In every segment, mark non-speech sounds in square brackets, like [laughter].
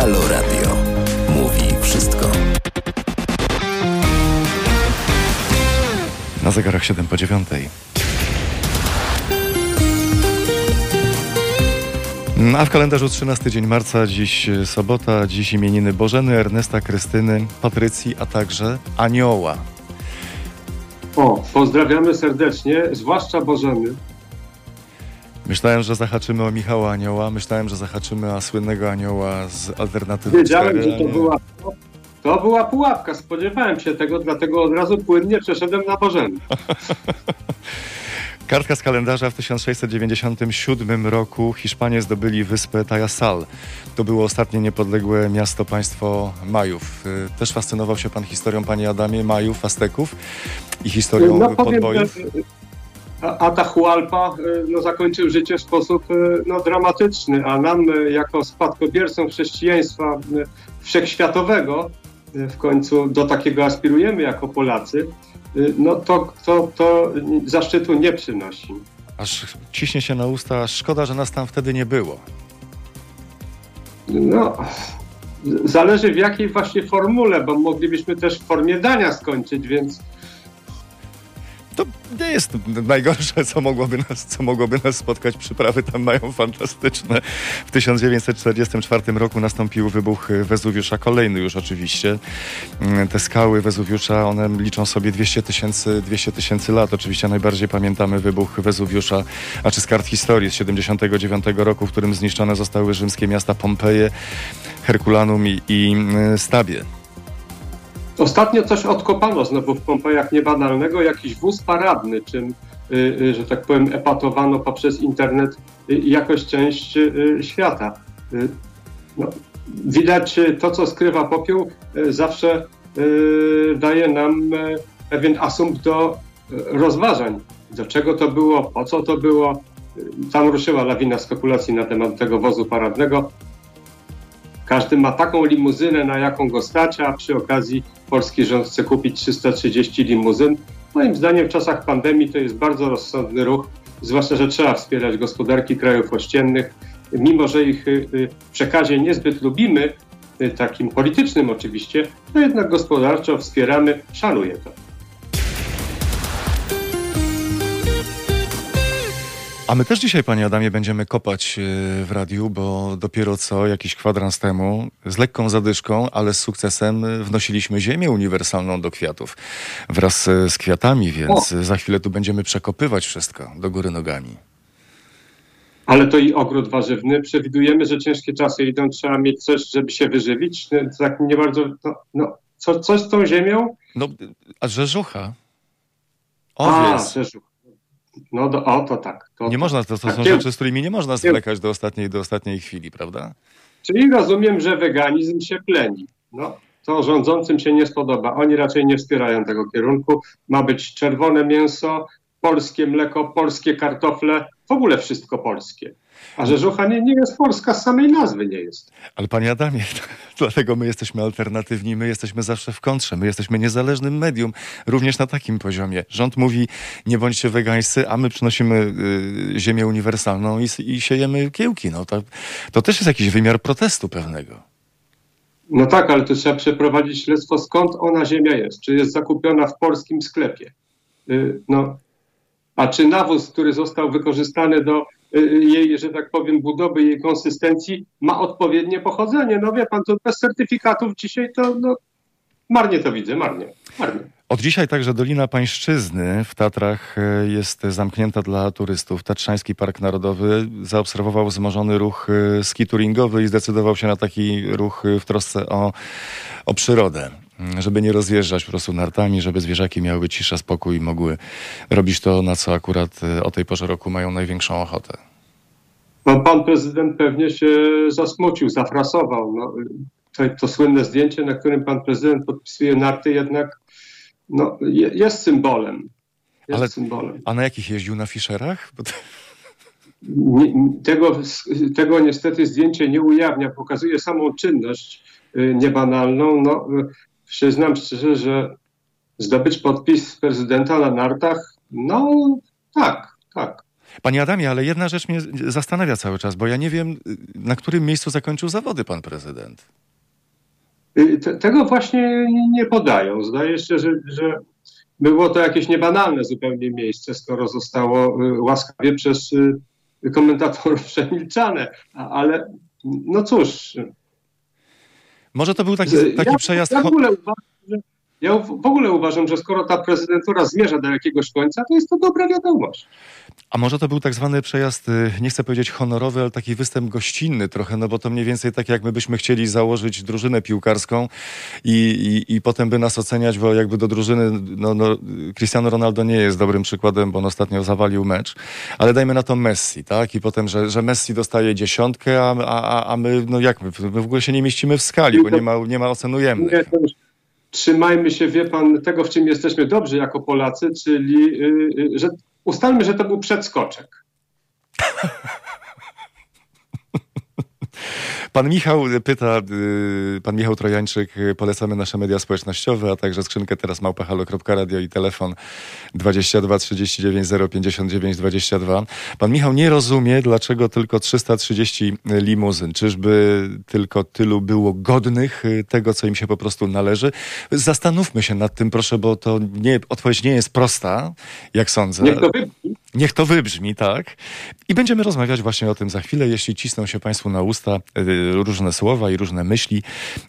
Halo Radio. Mówi wszystko. Na zegarach 7 po 9. A w kalendarzu 13 dzień marca, dziś sobota, dziś imieniny Bożeny, Ernesta, Krystyny, Patrycji, a także Anioła. O, pozdrawiamy serdecznie, zwłaszcza Bożeny. Myślałem, że zahaczymy o Michała Anioła, myślałem, że zahaczymy o słynnego anioła z alternatywy Wiedziałem, 4, że to nie. była, to była pułapka, spodziewałem się tego, dlatego od razu płynnie przeszedłem na Bożeny. [laughs] Kartka z kalendarza w 1697 roku Hiszpanie zdobyli wyspę Tajasal. To było ostatnie niepodległe miasto, państwo Majów. Y, Też fascynował się pan historią, panie Adamie, Majów, Azteków i historią No powiem, podbojów? A- Atahualpa y, no, zakończył życie w sposób y, no, dramatyczny, a nam y, jako spadkobiercom chrześcijaństwa wszechświatowego w końcu do takiego aspirujemy jako Polacy, no to, to, to zaszczytu nie przynosi. Aż ciśnie się na usta, szkoda, że nas tam wtedy nie było. No, zależy w jakiej właśnie formule, bo moglibyśmy też w formie dania skończyć, więc To nie jest najgorsze, co mogłoby nas, co mogłoby nas spotkać. Przyprawy tam mają fantastyczne. W 1944 roku nastąpił wybuch Wezuwiusza, kolejny już oczywiście. Mm, Te skały Wezuwiusza, one liczą sobie 200 tysięcy 200 tysięcy lat. Oczywiście najbardziej pamiętamy wybuch Wezuwiusza, a czy z kart historii z 79 roku, w którym zniszczone zostały rzymskie miasta Pompeje, Herkulanum i, i y, Stabie. Ostatnio coś odkopano znowu w Pompejach niebanalnego, jakiś wóz paradny, czym, y, y, że tak powiem, epatowano poprzez internet y, jakoś część świata. No, widać to, co skrywa popiół, zawsze daje nam y, pewien asumpt do y, rozważań. Do czego to było, po co to było. Tam ruszyła lawina spekulacji na temat tego wozu paradnego. Każdy ma taką limuzynę, na jaką go stać, a przy okazji polski rząd chce kupić 330 limuzyn. Moim zdaniem w czasach pandemii to jest bardzo rozsądny ruch, zwłaszcza, że trzeba wspierać gospodarki krajów ościennych. Mimo, że ich y, y, w przekazie niezbyt lubimy, y, takim politycznym oczywiście, to jednak gospodarczo wspieramy, szanuję to. A my też dzisiaj, panie Adamie, będziemy kopać e, w radiu, bo dopiero co, jakiś kwadrans temu, z lekką zadyszką, ale z sukcesem wnosiliśmy ziemię uniwersalną do kwiatów wraz e, z kwiatami, więc e, za chwilę tu będziemy przekopywać wszystko do góry nogami. Ale to i ogród warzywny. Przewidujemy, że ciężkie czasy idą, trzeba mieć coś, żeby się wyżywić. No, Tak nie bardzo. No, no, co, coś z tą ziemią? No, a rzeżucha? A, Owiec. No do, o, to tak. To, Nie można, to, to są Tak, rzeczy, z którymi nie można zwlekać do ostatniej, do ostatniej chwili, prawda? Czyli rozumiem, że weganizm się pleni. No, to rządzącym się nie spodoba. Oni raczej nie wspierają tego kierunku. Ma być czerwone mięso, polskie mleko, polskie kartofle, w ogóle wszystko polskie. A rzeżucha nie, nie jest polska, z samej nazwy nie jest. Ale panie Adamie, [laughs] dlatego my jesteśmy alternatywni, my jesteśmy zawsze w kontrze, my jesteśmy niezależnym medium, również na takim poziomie. Rząd mówi, nie bądźcie wegańscy, a my przynosimy y, ziemię uniwersalną i, i siejemy kiełki. No, to, to też jest jakiś wymiar protestu pewnego. No tak, ale to trzeba przeprowadzić śledztwo, skąd ona ziemia jest. Czy jest zakupiona w polskim sklepie? Y, No, a czy nawóz, który został wykorzystany do jej, że tak powiem, budowy, jej konsystencji, ma odpowiednie pochodzenie? No wie pan, to bez certyfikatów dzisiaj to no, marnie to widzę, marnie, marnie. Od dzisiaj także Dolina Pańszczyzny w Tatrach e, jest zamknięta dla turystów. Tatrzański Park Narodowy zaobserwował wzmożony ruch e, skituringowy i zdecydował się na taki ruch e, w trosce o, o przyrodę. Mm, Żeby nie rozjeżdżać po prostu nartami, żeby zwierzaki miały cisza, spokój i mogły robić to, na co akurat o tej porze roku mają największą ochotę. No, pan prezydent pewnie się zasmucił, zafrasował. No, to, to słynne zdjęcie, na którym pan prezydent podpisuje narty, jednak no, je, jest symbolem. Jest Ale- symbolem. A na jakich jeździł? Na Fischerach? Bo to... Nie, tego, tego niestety zdjęcie nie ujawnia, pokazuje samą czynność y, niebanalną. No, przyznam szczerze, że zdobyć podpis prezydenta na nartach, no tak, tak. Panie Adamie, ale jedna rzecz mnie zastanawia cały czas, bo ja nie wiem, na którym miejscu zakończył zawody pan prezydent. Y, te, tego właśnie nie podają. Zdaje się, że, że było to jakieś niebanalne zupełnie miejsce, skoro zostało y, łaskawie przez y, komentatorów [laughs] przemilczane. Ale no cóż, Może to był taki, taki ja, przejazd... Ja w, ogóle uważam, że, ja w ogóle uważam, że skoro ta prezydentura zmierza do jakiegoś końca, to jest to dobra wiadomość. A może to był tak zwany przejazd, y, nie chcę powiedzieć honorowy, ale taki występ gościnny trochę, no bo to mniej więcej tak jak my byśmy chcieli założyć drużynę piłkarską i, i, i potem by nas oceniać, bo jakby do drużyny, no, no Cristiano Ronaldo nie jest dobrym przykładem, bo on ostatnio zawalił mecz, ale dajmy na to Messi, tak? I potem, że, że Messi dostaje dziesiątkę, a, a, a my, no jak my, my w ogóle się nie mieścimy w skali, bo nie ma, nie ma ocen ujemnych. Nie, to już trzymajmy się, wie pan, tego, w czym jesteśmy dobrzy jako Polacy, czyli y, y, że ustalmy, że to był przedskoczek. [laughs] Pan Michał pyta, y, pan Michał Trojańczyk, polecamy nasze media społecznościowe, a także skrzynkę teraz małpahalo.radio i telefon 22 39 059 22. Pan Michał nie rozumie, dlaczego tylko 330 limuzyn. Czyżby tylko tylu było godnych y, tego, co im się po prostu należy? Zastanówmy się nad tym, proszę, bo to nie, odpowiedź nie jest prosta, jak sądzę. Niech to. Niech to wybrzmi, tak. I będziemy rozmawiać właśnie o tym za chwilę. Jeśli cisną się Państwu na usta y, różne słowa i różne myśli,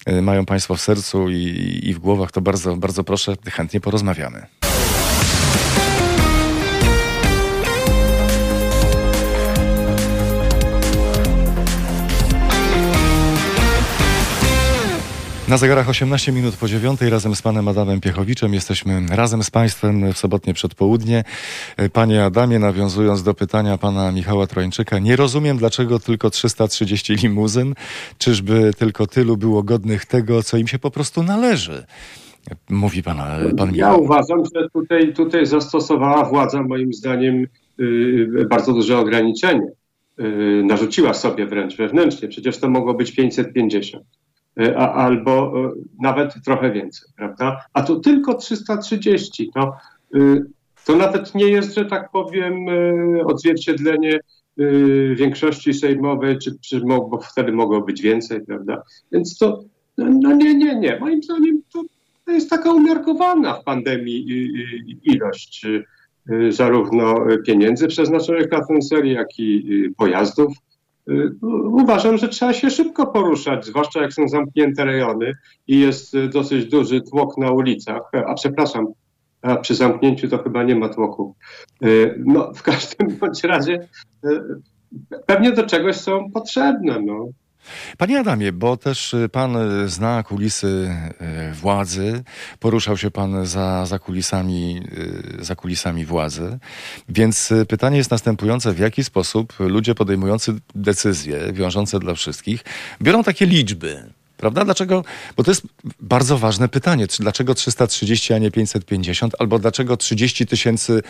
y, mają Państwo w sercu i, i w głowach, to bardzo, bardzo proszę, chętnie porozmawiamy. Na zegarach 18 minut po dziewiątej razem z panem Adamem Piechowiczem jesteśmy razem z państwem w sobotnie przedpołudnie. Panie Adamie, nawiązując do pytania pana Michała Trojańczyka, nie rozumiem dlaczego tylko 330 limuzyn. Czyżby tylko tylu było godnych tego, co im się po prostu należy? Mówi pana, pan Ja Michał. uważam, że tutaj, tutaj zastosowała władza moim zdaniem y, bardzo duże ograniczenie. Y, narzuciła sobie wręcz wewnętrznie. Przecież to mogło być 550. y, albo y, nawet trochę więcej, prawda? A tu tylko 330. No, y, to nawet nie jest, że tak powiem, odzwierciedlenie większości sejmowej, czy, czy bo wtedy mogło być więcej, prawda? Więc to, no, no nie, nie, nie. Moim zdaniem to, to jest taka umiarkowana w pandemii ilość zarówno pieniędzy przeznaczonych na tę serię, jak i pojazdów. Y, Uważam, że trzeba się szybko poruszać, zwłaszcza jak są zamknięte rejony i jest y, dosyć duży tłok na ulicach. A przepraszam, a przy zamknięciu to chyba nie ma tłoku. Y, No, w każdym bądź razie pewnie do czegoś są potrzebne. No. Panie Adamie, bo też y, pan y, zna kulisy y, władzy, poruszał się pan za, za, kulisami, za kulisami władzy, więc pytanie jest następujące, w jaki sposób ludzie podejmujący decyzje wiążące dla wszystkich biorą takie liczby? Prawda? Dlaczego? Bo to jest bardzo ważne pytanie. Dlaczego 330, a nie 550? Albo dlaczego 30 tysięcy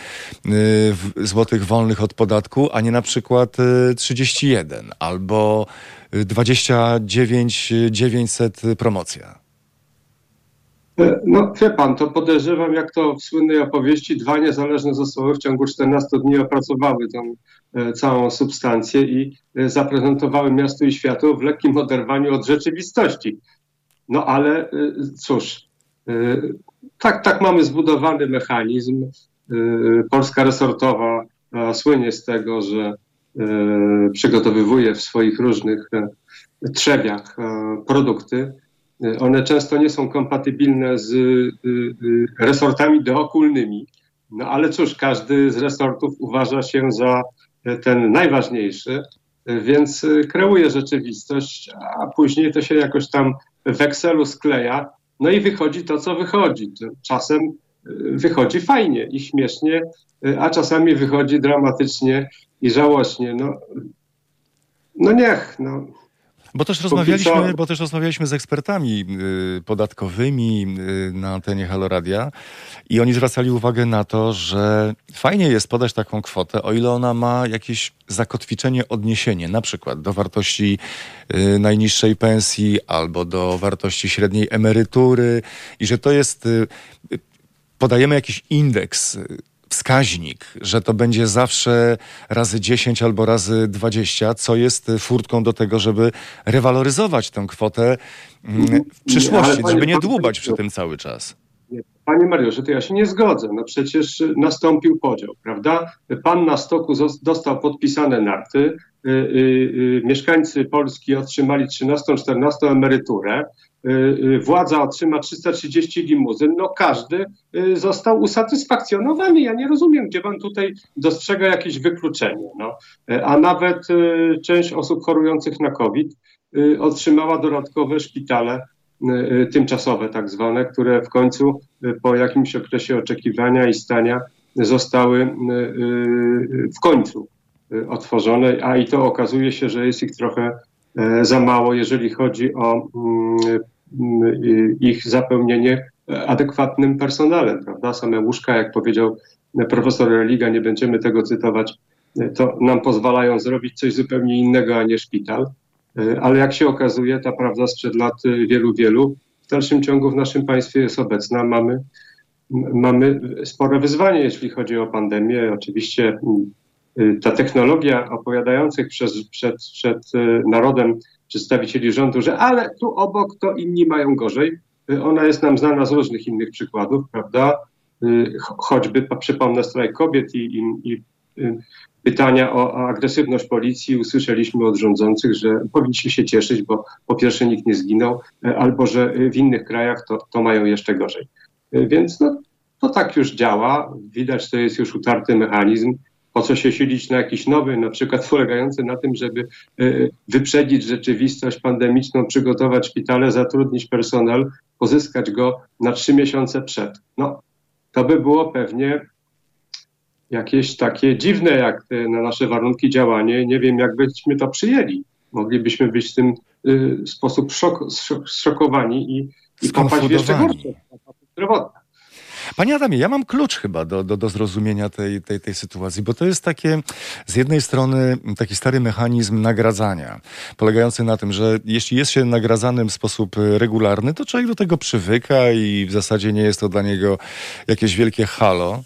złotych wolnych od podatku, a nie na przykład y, 31? Albo 29 900 promocja? E, No wie pan, to podejrzewam, jak to w słynnej opowieści, dwa niezależne zespoły w ciągu 14 dni opracowały tę e, całą substancję i e, zaprezentowały miastu i światu w lekkim oderwaniu od rzeczywistości. No ale e, cóż, e, tak, tak mamy zbudowany mechanizm. E, Polska resortowa słynie z tego, że przygotowywuje w swoich różnych e, trzewiach e, produkty, One często nie są kompatybilne z resortami dookulnymi. No ale cóż, każdy z resortów uważa się za ten najważniejszy, więc kreuje rzeczywistość, a później to się jakoś tam w Excelu skleja, no i wychodzi to, co wychodzi. Czasem wychodzi fajnie i śmiesznie, a czasami wychodzi dramatycznie i żałośnie. No, no niech, no. Bo też rozmawialiśmy, bo też rozmawialiśmy z ekspertami y, podatkowymi y, na antenie Haloradia i oni zwracali uwagę na to, że fajnie jest podać taką kwotę, o ile ona ma jakieś zakotwiczenie, odniesienie, na przykład do wartości y, najniższej pensji albo do wartości średniej emerytury i że to jest, podajemy jakiś indeks, wskaźnik, że to będzie zawsze razy 10 albo razy 20, co jest furtką do tego, żeby rewaloryzować tę kwotę mm, w przyszłości, Ale żeby nie dłubać przy tym cały czas. Panie Mariuszu, to ja się nie zgodzę. No przecież nastąpił podział, prawda? Pan na stoku dostał podpisane narty, y, y, y, mieszkańcy Polski otrzymali 13-14 emeryturę, władza otrzyma 330 limuzyn, no każdy y, został usatysfakcjonowany. Ja nie rozumiem, gdzie pan tutaj dostrzega jakieś wykluczenie. No. Y, A nawet y, część osób chorujących na COVID y, otrzymała dodatkowe szpitale y, y, tymczasowe tak zwane, które w końcu y, po jakimś okresie oczekiwania i stania zostały y, y, w końcu y, otworzone, a i to okazuje się, że jest ich trochę za mało, jeżeli chodzi o mm, mm, ich zapełnienie adekwatnym personelem, prawda? Same łóżka, jak powiedział profesor Religa, nie będziemy tego cytować, to nam pozwalają zrobić coś zupełnie innego, a nie szpital. Y, Ale jak się okazuje, ta prawda sprzed lat y, wielu, wielu w dalszym ciągu w naszym państwie jest obecna. Mamy, mamy spore wyzwanie, jeśli chodzi o pandemię. Oczywiście ta technologia opowiadających przez, przed, przed y, narodem przedstawicieli rządu, że ale tu obok to inni mają gorzej, y, ona jest nam znana z różnych innych przykładów, prawda? Y, cho- Choćby przypomnę strajk kobiet i, i, i y, pytania o, agresywność policji usłyszeliśmy od rządzących, że powinniśmy się cieszyć, bo po pierwsze nikt nie zginął, albo że w innych krajach to, to mają jeszcze gorzej. Więc no, to tak już działa. Widać, to jest już utarty mechanizm. Po co się silić na jakiś nowy, na przykład [laughs] polegający na tym, żeby e, wyprzedzić rzeczywistość pandemiczną, przygotować szpitale, zatrudnić personel, pozyskać go na trzy miesiące przed. No, to by było pewnie jakieś takie dziwne jak e, na nasze warunki działanie. Nie wiem, jak byśmy to przyjęli. Moglibyśmy być w tym y, sposób szok, szok, zszokowani i, i popaść w jeszcze gorsze zdrowotne. Panie Adamie, ja mam klucz chyba do, do, do zrozumienia tej, tej, tej sytuacji, bo to jest takie z jednej strony taki stary mechanizm nagradzania, polegający na tym, że jeśli jest się nagradzanym w sposób regularny, to człowiek do tego przywyka i w zasadzie nie jest to dla niego jakieś wielkie halo.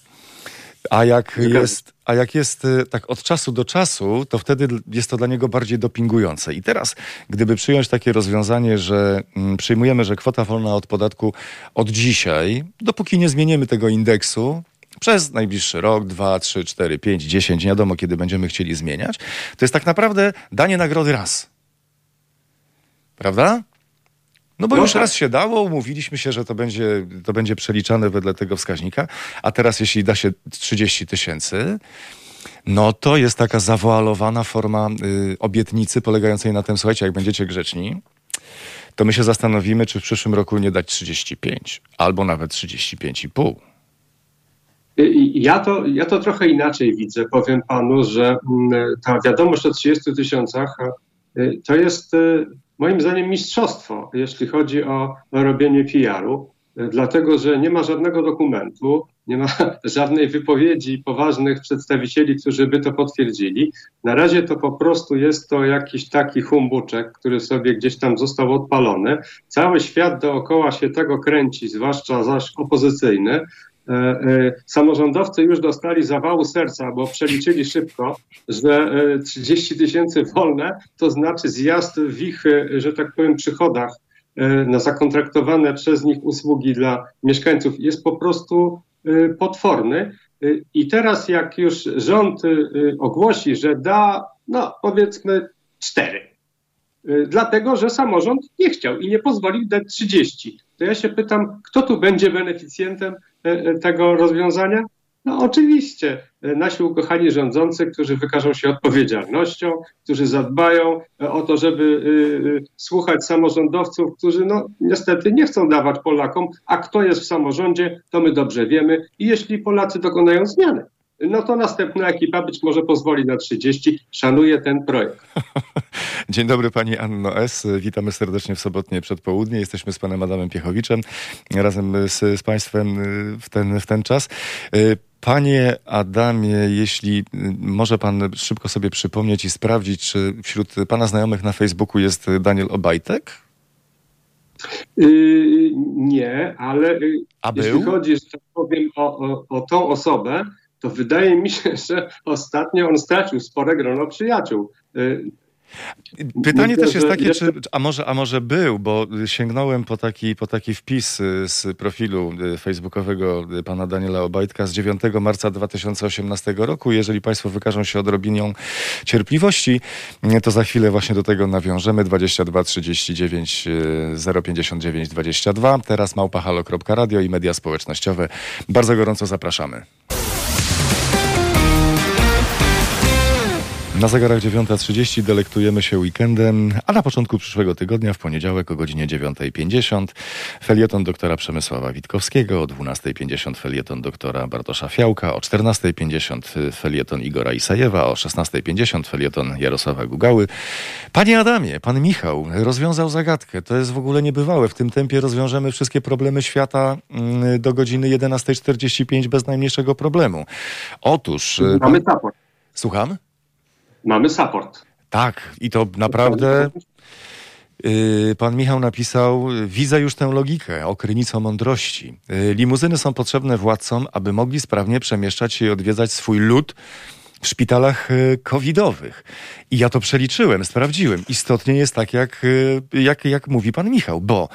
A jak jest, a jak jest e, tak od czasu do czasu, to wtedy jest to dla niego bardziej dopingujące. I teraz, gdyby przyjąć takie rozwiązanie, że mm, przyjmujemy, że kwota wolna od podatku od dzisiaj, dopóki nie zmienimy tego indeksu, przez najbliższy rok, dwa, trzy, cztery, pięć, dziesięć, nie wiadomo kiedy będziemy chcieli zmieniać, to jest tak naprawdę danie nagrody raz. Prawda? No bo No już tak. raz się dało, umówiliśmy się, że to będzie, to będzie przeliczane wedle tego wskaźnika, a teraz jeśli da się 30 tysięcy, no to jest taka zawoalowana forma y, obietnicy polegającej na tym, słuchajcie, jak będziecie grzeczni, to my się zastanowimy, czy w przyszłym roku nie dać 35 albo nawet 35,5. I- i Ja to, ja to trochę inaczej widzę. Powiem panu, że mm, ta wiadomość o 30 tysiącach y, to jest y, moim zdaniem mistrzostwo, jeśli chodzi o, robienie PR-u, y, dlatego że nie ma żadnego dokumentu, nie ma [laughs] żadnej wypowiedzi poważnych przedstawicieli, którzy by to potwierdzili. Na razie to po prostu jest to jakiś taki humbuczek, który sobie gdzieś tam został odpalony. Cały świat dookoła się tego kręci, zwłaszcza zaś opozycyjny. E, e, Samorządowcy już dostali zawału serca, bo przeliczyli szybko, że e, 30 tysięcy wolne to znaczy zjazd w ich, e, że tak powiem, przychodach e, na zakontraktowane przez nich usługi dla mieszkańców jest po prostu e, potworny. E, I teraz jak już rząd e, e, ogłosi, że da, no powiedzmy cztery, dlatego że samorząd nie chciał i nie pozwolił dać 30. To ja się pytam, kto tu będzie beneficjentem tego rozwiązania? No oczywiście y, nasi ukochani rządzący, którzy wykażą się odpowiedzialnością, którzy zadbają o to, żeby słuchać samorządowców, którzy no niestety nie chcą dawać Polakom, a kto jest w samorządzie, to my dobrze wiemy i jeśli Polacy dokonają zmiany, no to następna ekipa być może pozwoli na 30. Szanuję ten projekt. [laughs] Dzień dobry pani Anno S. Witamy serdecznie w sobotnie przedpołudnie. Jesteśmy z panem Adamem Piechowiczem razem z, z państwem y, w ten, w ten czas. Y, Panie Adamie, jeśli y, może pan szybko sobie przypomnieć i sprawdzić, czy wśród pana znajomych na Facebooku jest Daniel Obajtek? Yy, nie, ale A jeśli był? chodzi, że tak powiem, o, o, o tą osobę, to wydaje mi się, że ostatnio on stracił spore grono przyjaciół. Y, Pytanie też jest takie, czy, a, może, a może był, bo sięgnąłem po taki, po taki wpis y, z profilu y, facebookowego pana Daniela Obajtka z 9 marca 2018 roku. Jeżeli państwo wykażą się odrobiną cierpliwości, to za chwilę właśnie do tego nawiążemy. 22 39 y, 059 22. Teraz małpahalo.radio i media społecznościowe. Bardzo gorąco zapraszamy. Na zegarach 9.30 delektujemy się weekendem, a na początku przyszłego tygodnia, w poniedziałek o godzinie 9.50 felieton doktora Przemysława Witkowskiego, o 12.50 felieton doktora Bartosza Fiałka, o 14.50 felieton Igora Isajewa, o 16.50 felieton Jarosława Gugały. Panie Adamie, pan Michał rozwiązał zagadkę. To jest w ogóle niebywałe. W tym tempie rozwiążemy wszystkie problemy świata mm, do godziny 11.45 bez najmniejszego problemu. Otóż... y, Mamy support. Słucham? Mamy support. Tak, i to naprawdę yy, pan Michał napisał, widzę już tę logikę, okrynicą mądrości. Yy, limuzyny są potrzebne władcom, aby mogli sprawnie przemieszczać się i odwiedzać swój lud w szpitalach yy, covidowych. I ja to przeliczyłem, sprawdziłem. Istotnie jest tak, jak, jak, jak mówi pan Michał, bo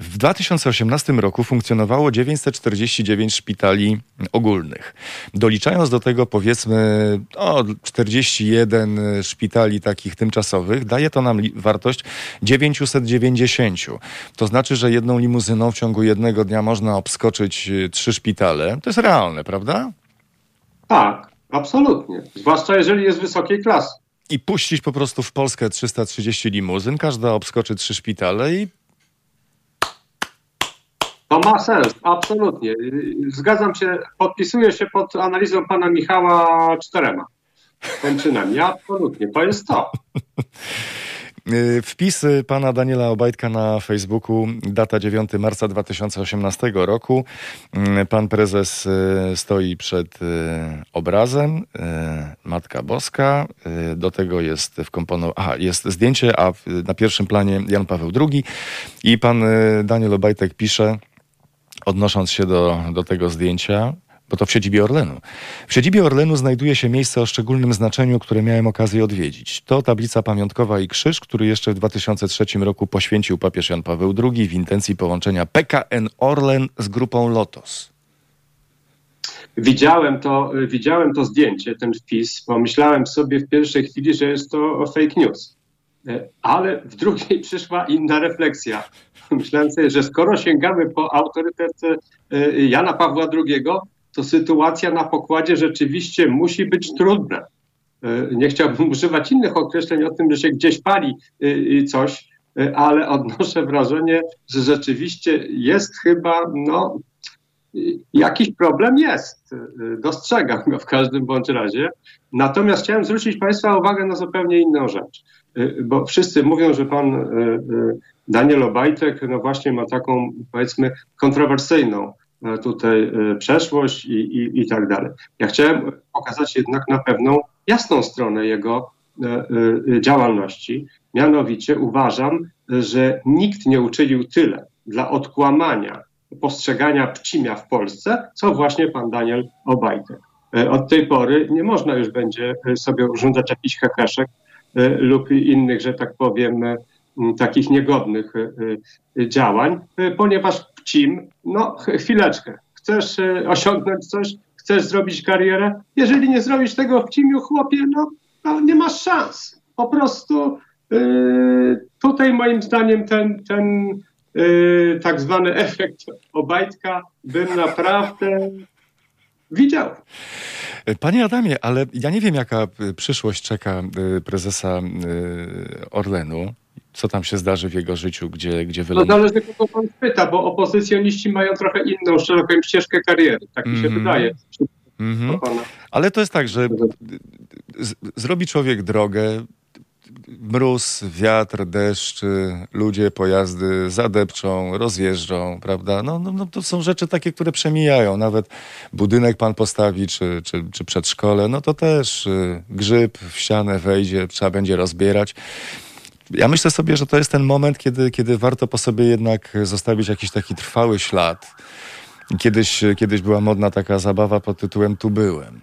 w 2018 roku funkcjonowało 949 szpitali ogólnych. Doliczając do tego powiedzmy o, 41 szpitali takich tymczasowych, daje to nam wartość 990. To znaczy, że jedną limuzyną w ciągu jednego dnia można obskoczyć y, trzy szpitale. To jest realne, prawda? Tak, absolutnie. Zwłaszcza jeżeli jest wysokiej klasy. I puścić po prostu w Polskę 330 limuzyn, każda obskoczy trzy szpitale i To ma sens, absolutnie. Zgadzam się, podpisuję się pod analizą pana Michała czterema. Kończynami, absolutnie. To jest to. [laughs] Wpis pana Daniela Obajtka na Facebooku, data 9 marca 2018 roku. Pan prezes y, stoi przed y, obrazem, y, Matka Boska. Do tego jest wkomponowane, aha, jest zdjęcie, a w- na pierwszym planie Jan Paweł II. I pan Daniel Obajtek pisze, odnosząc się do, do tego zdjęcia, bo to w siedzibie Orlenu. W siedzibie Orlenu znajduje się miejsce o szczególnym znaczeniu, które miałem okazję odwiedzić. To tablica pamiątkowa i krzyż, który jeszcze w 2003 roku poświęcił papież Jan Paweł II w intencji połączenia PKN Orlen z grupą Lotos. Widziałem to, widziałem to zdjęcie, ten wpis. Pomyślałem sobie w pierwszej chwili, że jest to fake news. E, Ale w drugiej [laughs] przyszła inna refleksja. [laughs] Myślałem sobie, że skoro sięgamy po autorytet e, Jana Pawła II, to sytuacja na pokładzie rzeczywiście musi być trudna. E, Nie chciałbym [laughs] używać innych określeń o tym, że się gdzieś pali e, coś, ale odnoszę wrażenie, że rzeczywiście jest chyba no, jakiś problem jest. Dostrzegam go w każdym bądź razie. Natomiast chciałem zwrócić Państwa uwagę na zupełnie inną rzecz. Bo wszyscy mówią, że pan e, e, Daniel Obajtek no właśnie ma taką powiedzmy kontrowersyjną e, tutaj e, przeszłość i, i, i tak dalej. Ja chciałem pokazać jednak na pewną jasną stronę jego e, działalności. Mianowicie uważam, że nikt nie uczynił tyle dla odkłamania postrzegania pcimia w Polsce, co właśnie pan Daniel Obajtek. Od tej pory nie można już będzie sobie urządzać jakichś heheszek lub innych, że tak powiem, e, takich niegodnych e, e, działań, e, ponieważ pcim, no ch- chwileczkę, chcesz e, osiągnąć coś, chcesz zrobić karierę, jeżeli nie zrobisz tego w cimiu, chłopie, no, no nie masz szans. Po prostu e, tutaj moim zdaniem ten, ten tak zwany efekt Obajtka bym naprawdę widział. Panie Adamie, ale ja nie wiem, jaka y, przyszłość czeka y, prezesa y, Orlenu. Co tam się zdarzy w jego życiu, gdzie, gdzie To wyląduje. zależy, kogo pan pyta, bo opozycjoniści mają trochę inną, szeroką ścieżkę kariery. Tak mi się Mhm. wydaje. Mhm. Pana. Ale to jest tak, że z, zrobi człowiek drogę, mróz, wiatr, deszcz, ludzie, pojazdy zadepczą, rozjeżdżą, prawda? No, no, no to są rzeczy takie, które przemijają. Nawet budynek pan postawi, czy, czy, czy przedszkole, no to też y, grzyb w ścianę wejdzie, trzeba będzie rozbierać. Ja myślę sobie, że to jest ten moment, kiedy, kiedy warto po sobie jednak zostawić jakiś taki trwały ślad. Kiedyś, kiedyś była modna taka zabawa pod tytułem Tu byłem.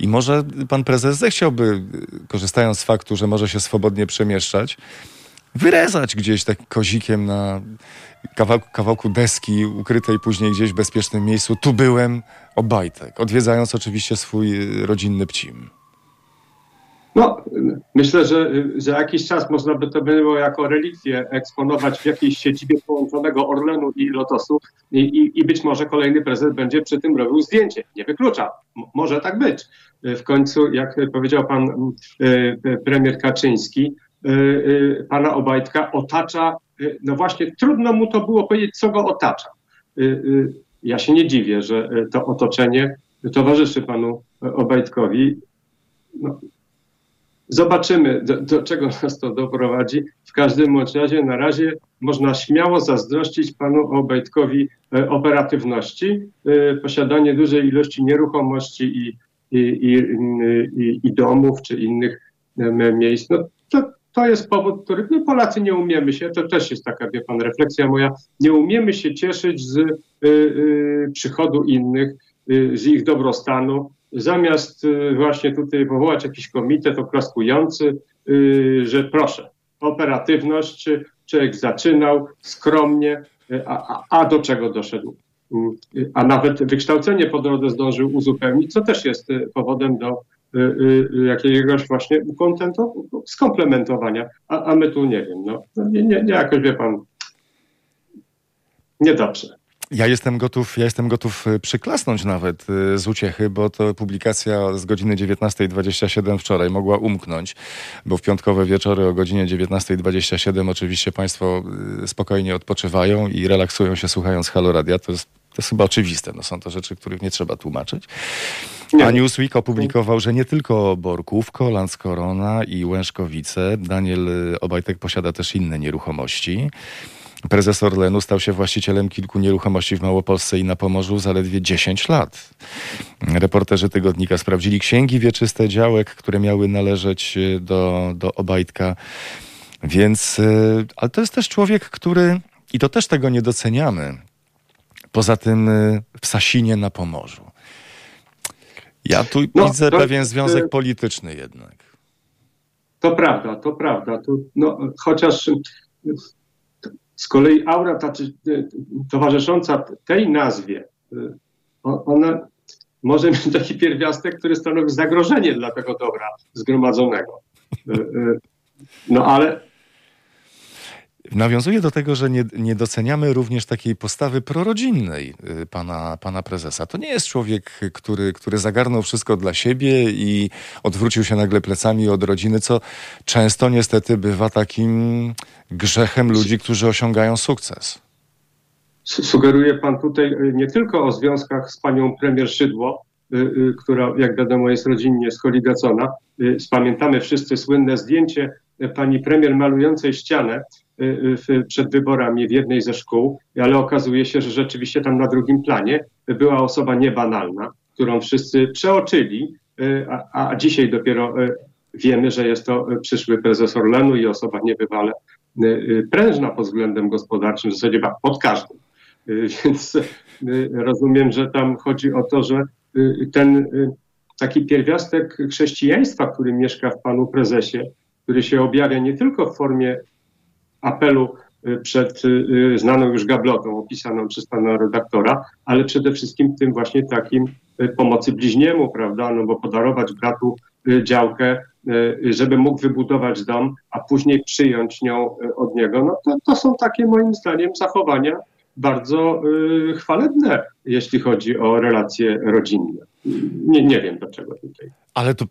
I może pan prezes zechciałby, korzystając z faktu, że może się swobodnie przemieszczać, wyrezać gdzieś tak kozikiem na kawałku, kawałku deski ukrytej później gdzieś w bezpiecznym miejscu. Tu byłem, Obajtek, odwiedzając oczywiście swój rodzinny pcim. No, myślę, że za jakiś czas można by to było jako relikwie eksponować w jakiejś siedzibie połączonego Orlenu i Lotosu i, i, i być może kolejny prezes będzie przy tym robił zdjęcie. Nie wyklucza. M może tak być. W końcu, jak powiedział pan y, premier Kaczyński, y, pana Obajtka otacza, no właśnie trudno mu to było powiedzieć, co go otacza. Ja się nie dziwię, że to otoczenie towarzyszy panu Obajtkowi. No, Zobaczymy, do, do, czego nas to doprowadzi. W każdym razie na razie można śmiało zazdrościć panu Obajtkowi e, operatywności, e, posiadanie dużej ilości nieruchomości i, i, i, i, domów czy innych e, miejsc. No, to, to jest powód, który my Polacy nie umiemy się, to też jest taka, wie pan, refleksja moja, nie umiemy się cieszyć z y, y, przychodu innych, y, z ich dobrostanu, zamiast właśnie tutaj powołać jakiś komitet oklaskujący, że proszę, operatywność, człowiek zaczynał skromnie, y, a, a, do czego doszedł? A nawet wykształcenie po drodze zdążył uzupełnić, co też jest powodem do jakiegoś właśnie skomplementowania, a, a my tu nie wiem, no, nie, nie, nie jakoś wie pan, niedobrze. Ja jestem gotów, ja jestem gotów y, przyklasnąć nawet y, z uciechy, bo to publikacja z godziny 19.27 wczoraj mogła umknąć, bo w piątkowe wieczory o godzinie 19.27 oczywiście Państwo y, spokojnie odpoczywają i relaksują się słuchając Halo Radia. To jest, to jest chyba oczywiste. No, są to rzeczy, których nie trzeba tłumaczyć. Nie. A Newsweek opublikował, że nie tylko Borkówko, Landskorona i Łężkowice. Daniel Obajtek posiada też inne nieruchomości. Prezes Orlenu stał się właścicielem kilku nieruchomości w Małopolsce i na Pomorzu zaledwie 10 lat. Reporterzy tygodnika sprawdzili księgi wieczyste działek, które miały należeć e, do, do Obajtka. Więc, e, ale to jest też człowiek, który, i to też tego nie doceniamy, poza tym e, w Sasinie na Pomorzu. Ja tu no, widzę to, pewien związek polityczny jednak. To prawda, to prawda. Tu, no, chociaż z kolei aura ta, towarzysząca tej nazwie, y, ona może mieć taki pierwiastek, który stanowi zagrożenie dla tego dobra zgromadzonego. Y, y, no ale Nawiązuje do tego, że nie, nie, doceniamy również takiej postawy prorodzinnej y, pana, pana prezesa. To nie jest człowiek, który, który zagarnął wszystko dla siebie i odwrócił się nagle plecami od rodziny, co często niestety bywa takim grzechem ludzi, którzy osiągają sukces. Sugeruje pan tutaj y, nie tylko o związkach z panią premier Szydło, y, która, jak wiadomo, jest rodzinnie skoligacona. Spamiętamy wszyscy słynne zdjęcie pani premier malującej ścianę Y, y, przed wyborami w jednej ze szkół, ale okazuje się, że rzeczywiście tam na drugim planie była osoba niebanalna, którą wszyscy przeoczyli, y, a, a dzisiaj dopiero wiemy, że jest to przyszły prezes Orlenu i osoba niebywale prężna pod względem gospodarczym, w zasadzie pod każdym. [laughs] Więc rozumiem, że tam chodzi o to, że ten taki pierwiastek chrześcijaństwa, który mieszka w panu prezesie, który się objawia nie tylko w formie apelu y, przed y, znaną już gablotą opisaną przez pana redaktora, ale przede wszystkim tym właśnie takim y, pomocy bliźniemu, prawda, no bo podarować bratu działkę, żeby mógł wybudować dom, a później przyjąć nią od niego, no to, to są takie moim zdaniem zachowania bardzo chwalebne, jeśli chodzi o relacje rodzinne. Nie, nie wiem dlaczego tutaj. Ale to,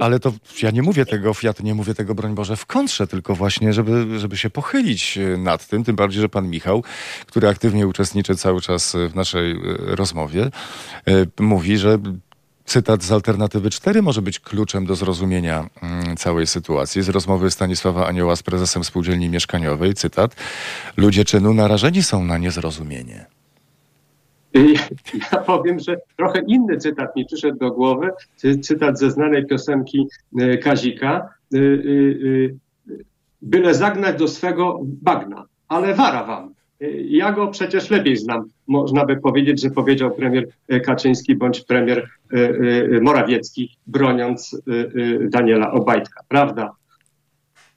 ale to ja nie mówię tego, ja nie mówię tego, broń Boże, w kontrze, tylko właśnie, żeby, żeby się pochylić e, nad tym, tym bardziej, że pan Michał, który aktywnie uczestniczy cały czas w naszej e, rozmowie, e, mówi, że cytat z Alternatywy 4 może być kluczem do zrozumienia mm, całej sytuacji. Z rozmowy Stanisława Anioła z prezesem spółdzielni mieszkaniowej, cytat, ludzie czynu narażeni są na niezrozumienie. Ja powiem, że trochę inny cytat mi przyszedł do głowy. Cytat ze znanej piosenki e, Kazika. E, byle zagnać do swego bagna, ale wara wam. Ja go przecież lepiej znam. Można by powiedzieć, że powiedział premier Kaczyński bądź premier Morawiecki, broniąc Daniela Obajtka, prawda?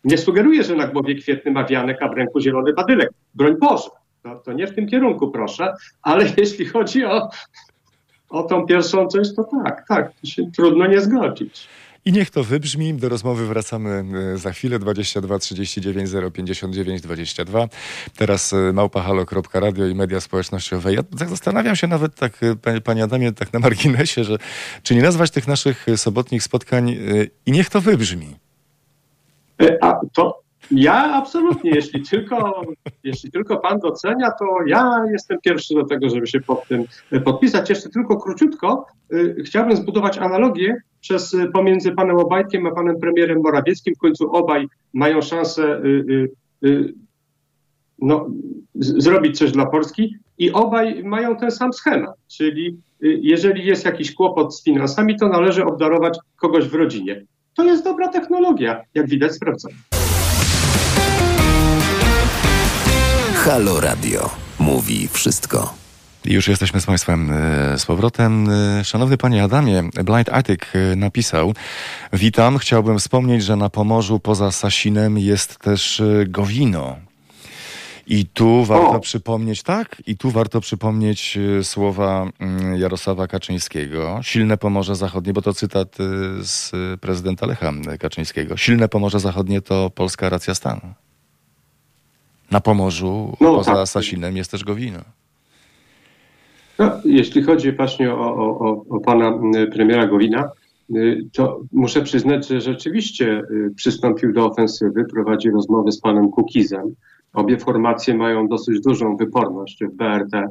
Nie sugeruję, że na głowie kwietny ma wianek, a w ręku zielony badylek. Broń Boże, to, to nie w tym kierunku, proszę, ale [laughs] jeśli chodzi o, o tą pierwszą część, to tak, tak, trudno nie zgodzić. I niech to wybrzmi. Do rozmowy wracamy e, za chwilę. 22 39 059 22. Teraz e, małpahalo.radio i media społecznościowe. Ja tak zastanawiam się nawet tak, e, panie Adamie, tak na marginesie, że czy nie nazwać tych naszych sobotnich spotkań i niech to wybrzmi. A to ja absolutnie, jeśli tylko, jeśli tylko pan docenia, to ja jestem pierwszy do tego, żeby się pod tym podpisać. Jeszcze tylko króciutko y, chciałbym zbudować analogię przez, y, pomiędzy panem Obajtkiem a panem premierem Morawieckim. W końcu obaj mają szansę y, no, zrobić coś dla Polski i obaj mają ten sam schemat, czyli jeżeli jest jakiś kłopot z finansami, to należy obdarować kogoś w rodzinie. To jest dobra technologia, jak widać sprawdzona. Halo Radio. Mówi wszystko. Już jesteśmy z Państwem e, z powrotem. E, szanowny Panie Adamie, Blind Attic e, napisał Witam, chciałbym wspomnieć, że na Pomorzu poza Sasinem jest też Gowino. I tu warto o. przypomnieć, tak, i tu warto przypomnieć słowa mm, Jarosława Kaczyńskiego. Silne Pomorze Zachodnie, bo to cytat z prezydenta Lecha Kaczyńskiego. Silne Pomorze Zachodnie to polska racja stanu. Na Pomorzu, no, poza tak. Sasinem, jest też Gowino. No, jeśli chodzi właśnie o, o, o pana premiera Gowina, y, to muszę przyznać, że rzeczywiście y, przystąpił do ofensywy, prowadzi rozmowy z panem Kukizem. Obie formacje mają dosyć dużą wyporność w BRD,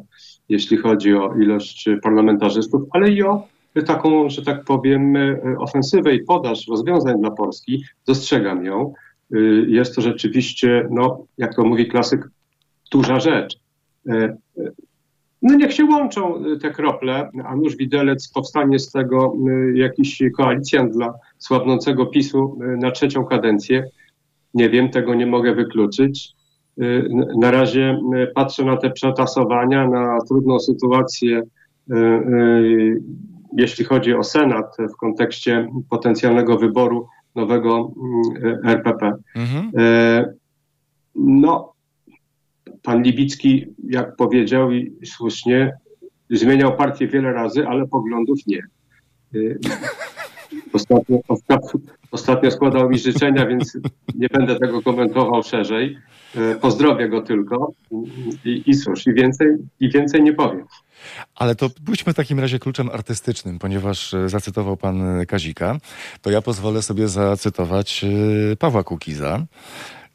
jeśli chodzi o ilość parlamentarzystów, ale i o taką, że tak powiem, y, ofensywę i podaż rozwiązań dla Polski. Dostrzegam ją. Y, jest to rzeczywiście, no, jak to mówi klasyk, duża rzecz. Y, y, no niech się łączą te krople, a nuż widelec powstanie z tego jakiś koalicjant dla słabnącego PiSu na trzecią kadencję. Nie wiem, tego nie mogę wykluczyć. Na razie patrzę na te przetasowania, na trudną sytuację, jeśli chodzi o Senat w kontekście potencjalnego wyboru nowego mm, RPP. Mhm. E, no, pan Libicki, jak powiedział i słusznie, zmieniał partię wiele razy, ale poglądów nie. E, [laughs] ostatnio, ostatnio składał mi życzenia, więc nie będę tego komentował szerzej. E, pozdrowię go tylko i, i cóż, i więcej, i więcej nie powiem. Ale to pójdźmy w takim razie kluczem artystycznym, ponieważ e, zacytował pan Kazika, to ja pozwolę sobie zacytować e, Pawła Kukiza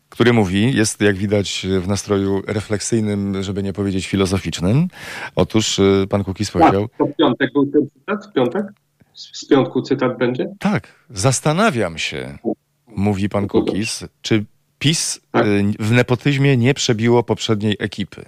który mówi, jest jak widać w nastroju refleksyjnym, żeby nie powiedzieć filozoficznym. Otóż pan Kukiz tak, powiedział... to w piątek był ten cytat? W piątek? Z piątku cytat będzie? Tak. Zastanawiam się, mówi pan Kukiz, czy PiS tak. w nepotyzmie nie przebiło poprzedniej ekipy.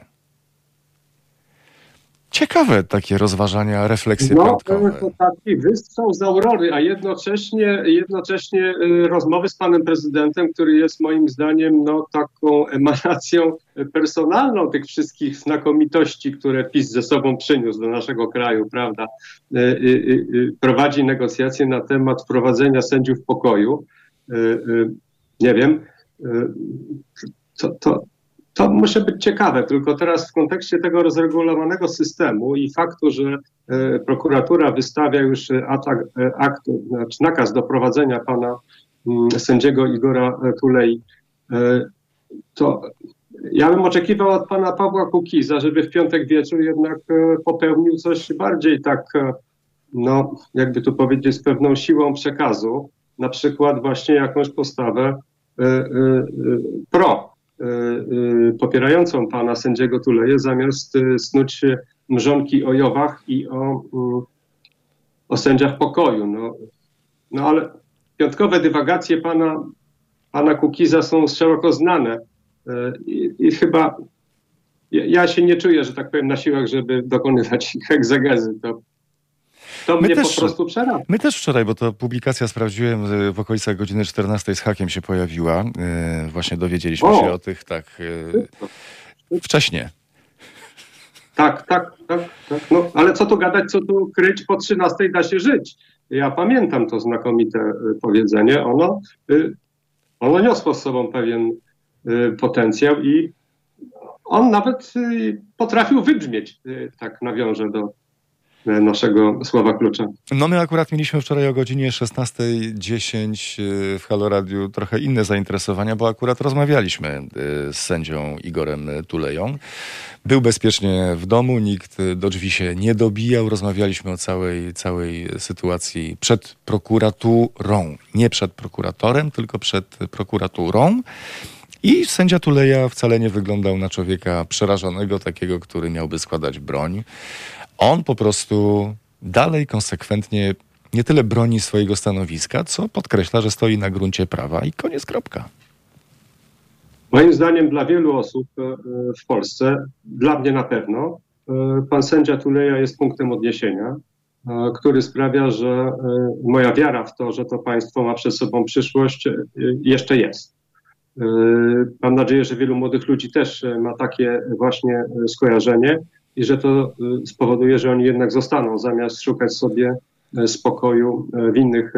Ciekawe takie rozważania, refleksje no, to taki wystrzał z aurory, a jednocześnie, jednocześnie y, rozmowy z panem prezydentem, który jest moim zdaniem no, taką emanacją personalną tych wszystkich znakomitości, które PiS ze sobą przyniósł do naszego kraju, prawda? Y, y, prowadzi negocjacje na temat wprowadzenia sędziów pokoju. Nie wiem, to, to, to musi być ciekawe, tylko teraz w kontekście tego rozregulowanego systemu i faktu, że e, prokuratura wystawia już atak, e, akt, znaczy nakaz do prowadzenia pana mm, sędziego Igora Tulei, to ja bym oczekiwał od pana Pawła Kukiza, żeby w piątek wieczór jednak popełnił coś bardziej tak, no jakby tu powiedzieć, z pewną siłą przekazu, na przykład właśnie jakąś postawę pro Y, y, popierającą pana sędziego Tuleje, zamiast y, snuć mrzonki o Jowach i o, o sędziach pokoju. No, no ale piątkowe dywagacje pana, pana Kukiza są szeroko znane i, i chyba ja się nie czuję, że tak powiem, na siłach, żeby dokonywać ich [laughs] egzegezy. To to my mnie też, po prostu przerabia. My też wczoraj, bo to publikacja sprawdziłem y, w okolicach godziny 14 z hakiem się pojawiła. Yy, właśnie dowiedzieliśmy o. się o tych tak. Yy, Wcześniej. Tak, tak, tak, tak. No, ale co tu gadać, co tu kryć, po 13 da się żyć. Ja pamiętam to znakomite y, powiedzenie. Ono, y, ono niosło z sobą pewien y, potencjał i on nawet potrafił wybrzmieć, tak nawiążę do naszego słowa klucza. No my akurat mieliśmy wczoraj o godzinie 16.10 w Halo Radiu trochę inne zainteresowania, bo akurat rozmawialiśmy z sędzią Igorem Tuleją. Był bezpiecznie w domu, nikt do drzwi się nie dobijał. Rozmawialiśmy o całej, całej sytuacji przed prokuraturą. Nie przed prokuratorem, tylko przed prokuraturą. I sędzia Tuleja wcale nie wyglądał na człowieka przerażonego, takiego, który miałby składać broń. On po prostu dalej konsekwentnie nie tyle broni swojego stanowiska, co podkreśla, że stoi na gruncie prawa i koniec kropka. Moim zdaniem dla wielu osób e, w Polsce, dla mnie na pewno, e, pan sędzia Tuleja jest punktem odniesienia, e, który sprawia, że moja wiara w to, że to państwo ma przed sobą przyszłość, jeszcze jest. Mam nadzieję, że wielu młodych ludzi też ma takie właśnie skojarzenie i że to spowoduje, że oni jednak zostaną, zamiast szukać sobie spokoju w innych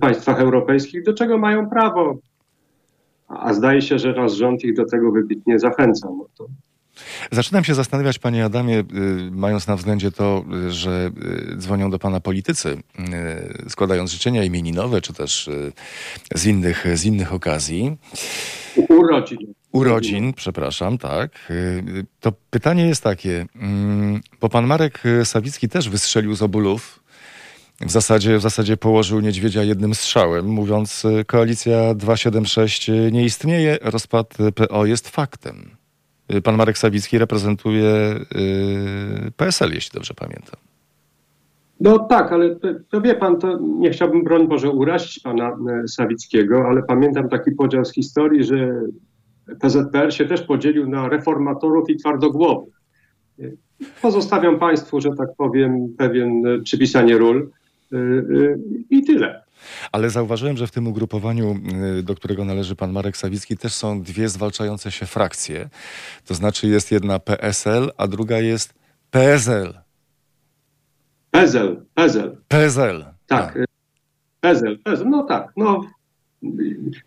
państwach europejskich, do czego mają prawo a zdaje się, że nasz rząd ich do tego wybitnie zachęca. No to... Zaczynam się zastanawiać, panie Adamie, y, mając na względzie to, y, że y, dzwonią do pana politycy, składając życzenia imieninowe, czy też z innych, z innych okazji. Urodzin. Urodzin, przepraszam, tak. To pytanie jest takie, mm, bo pan Marek Sawicki też wystrzelił z obulów w zasadzie, w zasadzie położył niedźwiedzia jednym strzałem, mówiąc koalicja 276 nie istnieje, rozpad PO jest faktem. Y, pan Marek Sawicki reprezentuje yy, PSL, jeśli dobrze pamiętam. No tak, ale to, to, wie pan, to nie chciałbym, broń Boże, urazić pana y, Sawickiego, ale pamiętam taki podział z historii, że PZPR się też podzielił na reformatorów i twardogłowych. Pozostawiam państwu, że tak powiem, pewien przypisanie ról. Y, y, I tyle. Ale zauważyłem, że w tym ugrupowaniu, y, do którego należy pan Marek Sawicki, też są dwie zwalczające się frakcje. To znaczy jest jedna PSL, a druga jest PSL. PSL, PSL. PSL. Tak. tak. PSL, PSL, no tak. No,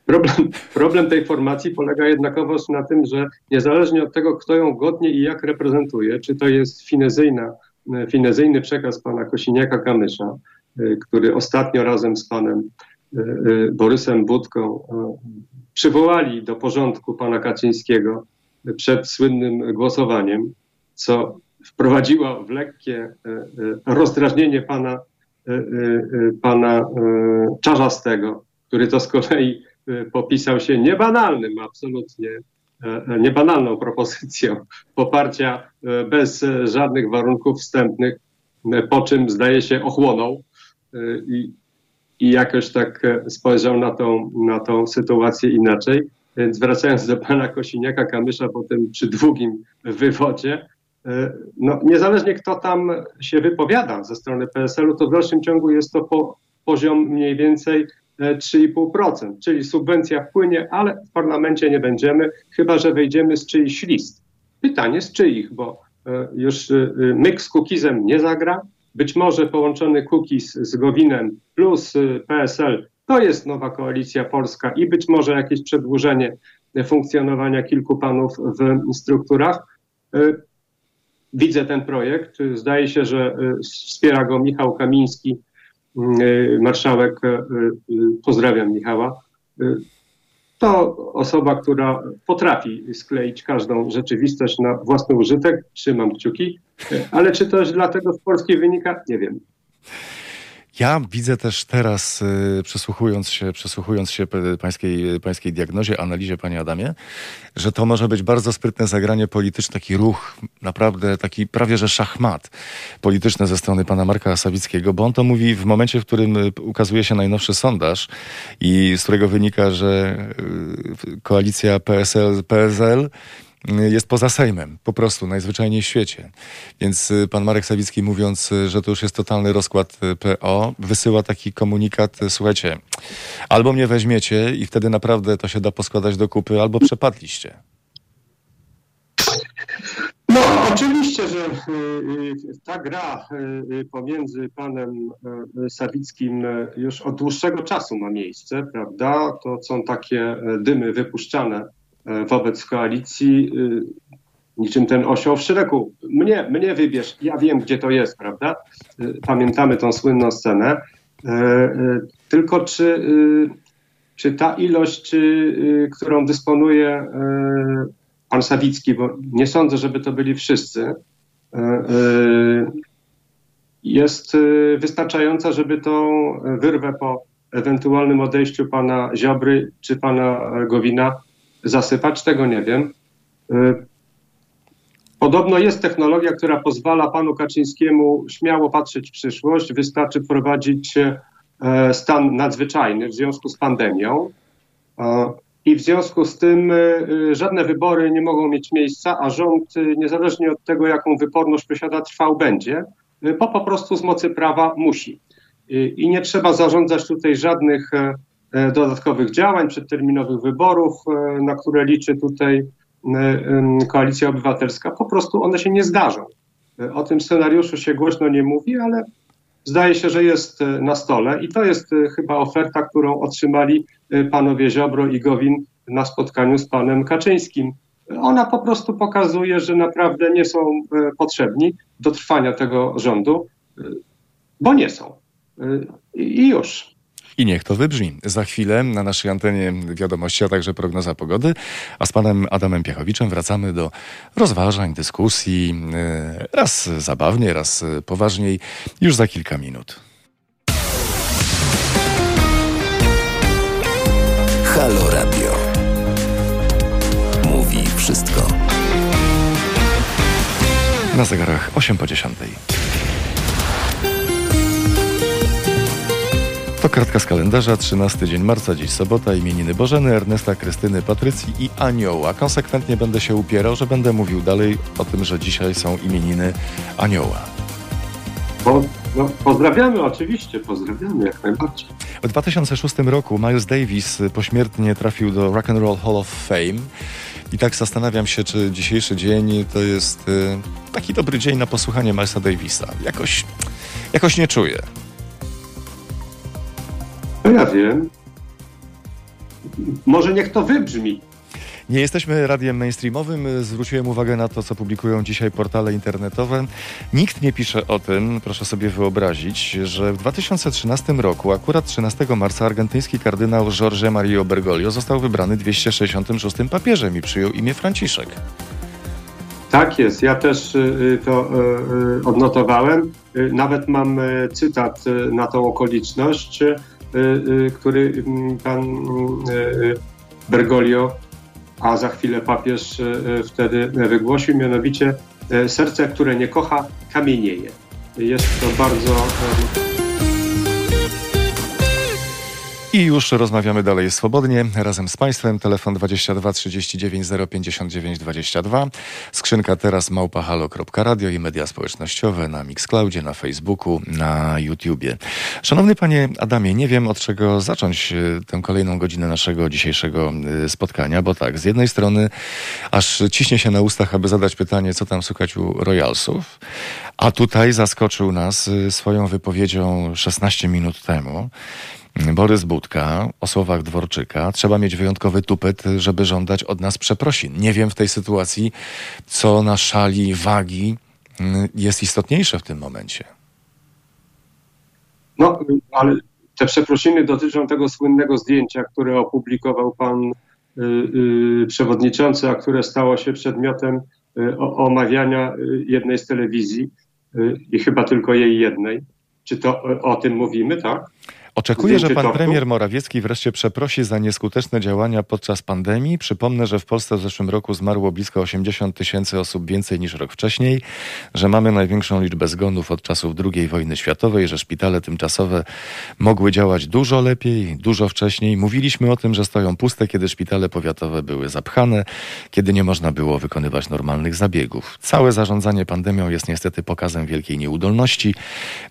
problem, problem tej formacji polega jednakowoż na tym, że niezależnie od tego, kto ją godnie i jak reprezentuje, czy to jest finezyjna, finezyjny przekaz pana Kosiniaka-Kamysza, Y, który ostatnio razem z panem y, y, Borysem Budką przywołali do porządku pana Kaczyńskiego przed słynnym głosowaniem, co wprowadziło w lekkie rozdrażnienie pana, pana Czarzastego, który to z kolei popisał się niebanalnym, absolutnie niebanalną propozycją poparcia bez żadnych warunków wstępnych, po czym zdaje się ochłonął i, i jakoś tak e, spojrzał na tą, na tą sytuację inaczej. Więc wracając do pana Kosiniaka Kamysza potem przy długim wywodzie, e, no, niezależnie kto tam się wypowiada ze strony PSL-u, to w dalszym ciągu jest to po, poziom mniej więcej 3,5%, e, czyli subwencja wpłynie, ale w parlamencie nie będziemy, chyba że wejdziemy z czyichś list. Pytanie z czyich, bo już myk z Kukizem nie zagra, być może połączony Kukiz z Gowinem plus y, PSL to jest nowa koalicja polska i być może jakieś przedłużenie funkcjonowania kilku panów w strukturach. Y, widzę ten projekt. Zdaje się, że y, wspiera go Michał Kamiński, marszałek. Pozdrawiam Michała to osoba, która potrafi skleić każdą rzeczywistość na własny użytek. Trzymam kciuki. Ale czy to dlatego z Polski wynika? Nie wiem. Ja widzę też teraz, y, przesłuchując się, przesłuchując się pańskiej, pańskiej diagnozie, analizie, panie Adamie, że to może być bardzo sprytne zagranie polityczne, taki ruch, naprawdę taki prawie że szachmat polityczny ze strony pana Marka Sawickiego, bo on to mówi w momencie, w którym y, ukazuje się najnowszy sondaż i z którego wynika, że y, koalicja PSL, PSL jest poza Sejmem, po prostu, najzwyczajniej w świecie. Więc y, pan Marek Sawicki mówiąc, y, że to już jest totalny rozkład y, PO, wysyła taki komunikat, słuchajcie, albo mnie weźmiecie i wtedy naprawdę to się da poskładać do kupy, albo przepadliście. No, oczywiście, że ta gra pomiędzy panem Sawickim już od dłuższego czasu ma miejsce, prawda? To są takie dymy wypuszczane wobec koalicji, niczym ten osioł w szeregu. Mnie, mnie wybierz, ja wiem, gdzie to jest, prawda? Pamiętamy tą słynną scenę. Tylko czy, czy ta ilość, którą dysponuje pan Sawicki, bo nie sądzę, żeby to byli wszyscy, e, e, jest e, wystarczająca, żeby tą wyrwę po ewentualnym odejściu pana Ziobry czy pana Gowina zasypać, tego nie wiem. Podobno jest technologia, która pozwala panu Kaczyńskiemu śmiało patrzeć w przyszłość. Wystarczy wprowadzić stan nadzwyczajny w związku z pandemią i w związku z tym y, y, żadne wybory nie mogą mieć miejsca, a rząd, y, niezależnie od tego, jaką wyporność posiada, trwał będzie, bo po prostu z mocy prawa musi. I nie trzeba zarządzać tutaj żadnych e, e, dodatkowych działań, przedterminowych wyborów, e, na które liczy tutaj Koalicja Obywatelska. Po prostu one się nie zdarzą. O tym scenariuszu się głośno nie mówi, ale zdaje się, że jest e, na stole i to jest e, chyba oferta, którą otrzymali e, panowie Ziobro i Gowin na spotkaniu z panem Kaczyńskim. Ona po prostu pokazuje, że naprawdę nie są potrzebni do trwania tego rządu, bo nie są. I już. I niech to wybrzmi. Za chwilę na naszej antenie wiadomości, a także prognoza pogody. A z panem Adamem Piechowiczem wracamy do rozważań, dyskusji. E, raz zabawnie, raz poważniej. Już za kilka minut. Halo Radio. Mówi wszystko. Na zegarach 8 po 10. To kartka z kalendarza, 13 dzień marca, dziś sobota, imieniny Bożeny, Ernesta, Krystyny, Patrycji i Anioła. Konsekwentnie będę się upierał, że będę mówił dalej o tym, że dzisiaj są imieniny Anioła. No, pozdrawiamy oczywiście, pozdrawiamy jak najbardziej. W 2006 roku Miles Davis pośmiertnie trafił do Rock and Roll Hall of Fame. I tak zastanawiam się, czy dzisiejszy dzień to jest y, taki dobry dzień na posłuchanie Milesa Davisa. Jakoś, jakoś nie czuję. No ja wiem. Może niech to wybrzmi. Nie jesteśmy radiem mainstreamowym. Zwróciłem uwagę na to, co publikują dzisiaj portale internetowe. Nikt nie pisze o tym, proszę sobie wyobrazić, że w 2013 roku, akurat 13 marca, argentyński kardynał Jorge Mario Bergoglio został wybrany 266 papieżem i przyjął imię Franciszek. Tak jest, ja też y, y, to y, odnotowałem. Nawet mam cytat na tą okoliczność. Y, y, który mm, pan y, Bergoglio, a za chwilę papież wtedy wygłosił, mianowicie serce, które nie kocha, kamienieje. Jest to bardzo i już rozmawiamy dalej swobodnie razem z Państwem. Telefon 22 39 059 22. Skrzynka teraz małpahalo.radio i media społecznościowe na Mixcloudzie, na Facebooku, na YouTubie. Szanowny Panie Adamie, nie wiem od czego zacząć e, tę kolejną godzinę naszego dzisiejszego e, spotkania, bo tak, z jednej strony aż ciśnie się na ustach, aby zadać pytanie, co tam słychać u Royalsów, a tutaj zaskoczył nas e, swoją wypowiedzią 16 minut temu. Borys Budka o słowach Dworczyka. Trzeba mieć wyjątkowy tupet, żeby żądać od nas przeprosin. Nie wiem w tej sytuacji, co na szali wagi mm, jest istotniejsze w tym momencie. No, ale te przeprosiny dotyczą tego słynnego zdjęcia, które opublikował pan y, y, przewodniczący, a które stało się przedmiotem y, omawiania y, jednej z telewizji y, i chyba tylko jej jednej. Czy to o tym mówimy, tak? Oczekuję, że pan premier Morawiecki wreszcie przeprosi za nieskuteczne działania podczas pandemii. Przypomnę, że w Polsce w zeszłym roku zmarło blisko 80 tysięcy osób więcej niż rok wcześniej, że mamy największą liczbę zgonów od czasów II wojny światowej, że szpitale tymczasowe mogły działać dużo lepiej, dużo wcześniej. Mówiliśmy o tym, że stoją puste, kiedy szpitale powiatowe były zapchane, kiedy nie można było wykonywać normalnych zabiegów. Całe zarządzanie pandemią jest niestety pokazem wielkiej nieudolności.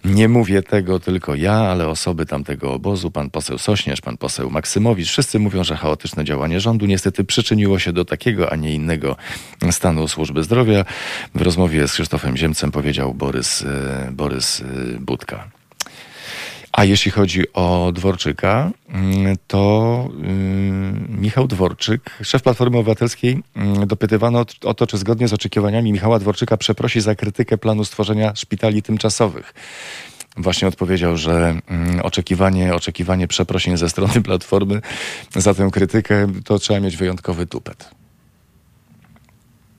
Nie mówię tego tylko ja, ale osoby tamte tego obozu, pan poseł Sośnierz, pan poseł Maksymowicz. Wszyscy mówią, że chaotyczne działanie rządu niestety przyczyniło się do takiego, a nie innego stanu służby zdrowia. W rozmowie z Krzysztofem Ziemcem powiedział Borys, e, Borys e, Budka. A jeśli chodzi o Dworczyka, mm, to yy, Michał Dworczyk, szef Platformy Obywatelskiej, yy, dopytywano o to, czy zgodnie z oczekiwaniami Michała Dworczyka przeprosi za krytykę planu stworzenia szpitali tymczasowych. Właśnie odpowiedział, że yy, oczekiwanie, oczekiwanie przeprosin ze strony Platformy za tę krytykę to trzeba mieć wyjątkowy tupet.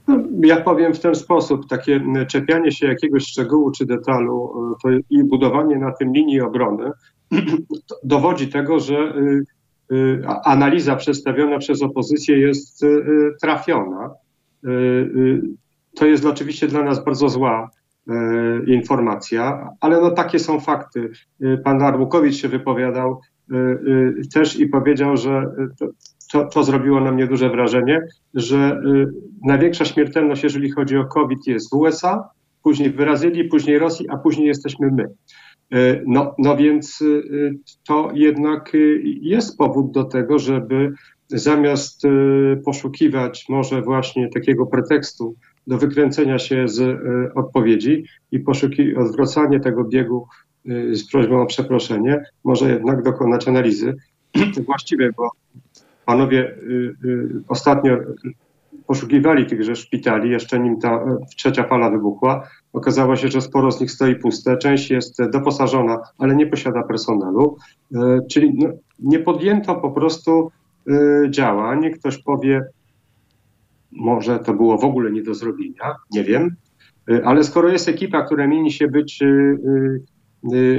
No, ja powiem w ten sposób, takie czepianie się jakiegoś szczegółu czy detalu to i budowanie na tym linii obrony [clears throat] dowodzi tego, że y, y, analiza przedstawiona przez opozycję jest y, trafiona. To jest oczywiście dla nas bardzo zła informacja, ale no takie są fakty. Pan Arłukowicz się wypowiadał też i powiedział, że to, to zrobiło na mnie duże wrażenie, że największa śmiertelność, jeżeli chodzi o COVID, jest w USA, później w Brazylii, później Rosji, a później jesteśmy my. No, no więc to jednak jest powód do tego, żeby zamiast poszukiwać może właśnie takiego pretekstu do wykręcenia się z odpowiedzi i poszuki odwracanie tego biegu z prośbą o przeproszenie, może jednak dokonać analizy [clears throat] właściwej, bo panowie y, ostatnio poszukiwali tychże szpitali, jeszcze nim ta e, trzecia fala wybuchła. Okazało się, że sporo z nich stoi puste, część jest doposażona, ale nie posiada personelu, e, czyli no, nie podjęto po prostu e, działań. Ktoś powie, może to było w ogóle nie do zrobienia, nie wiem, ale skoro jest ekipa, która mieni się być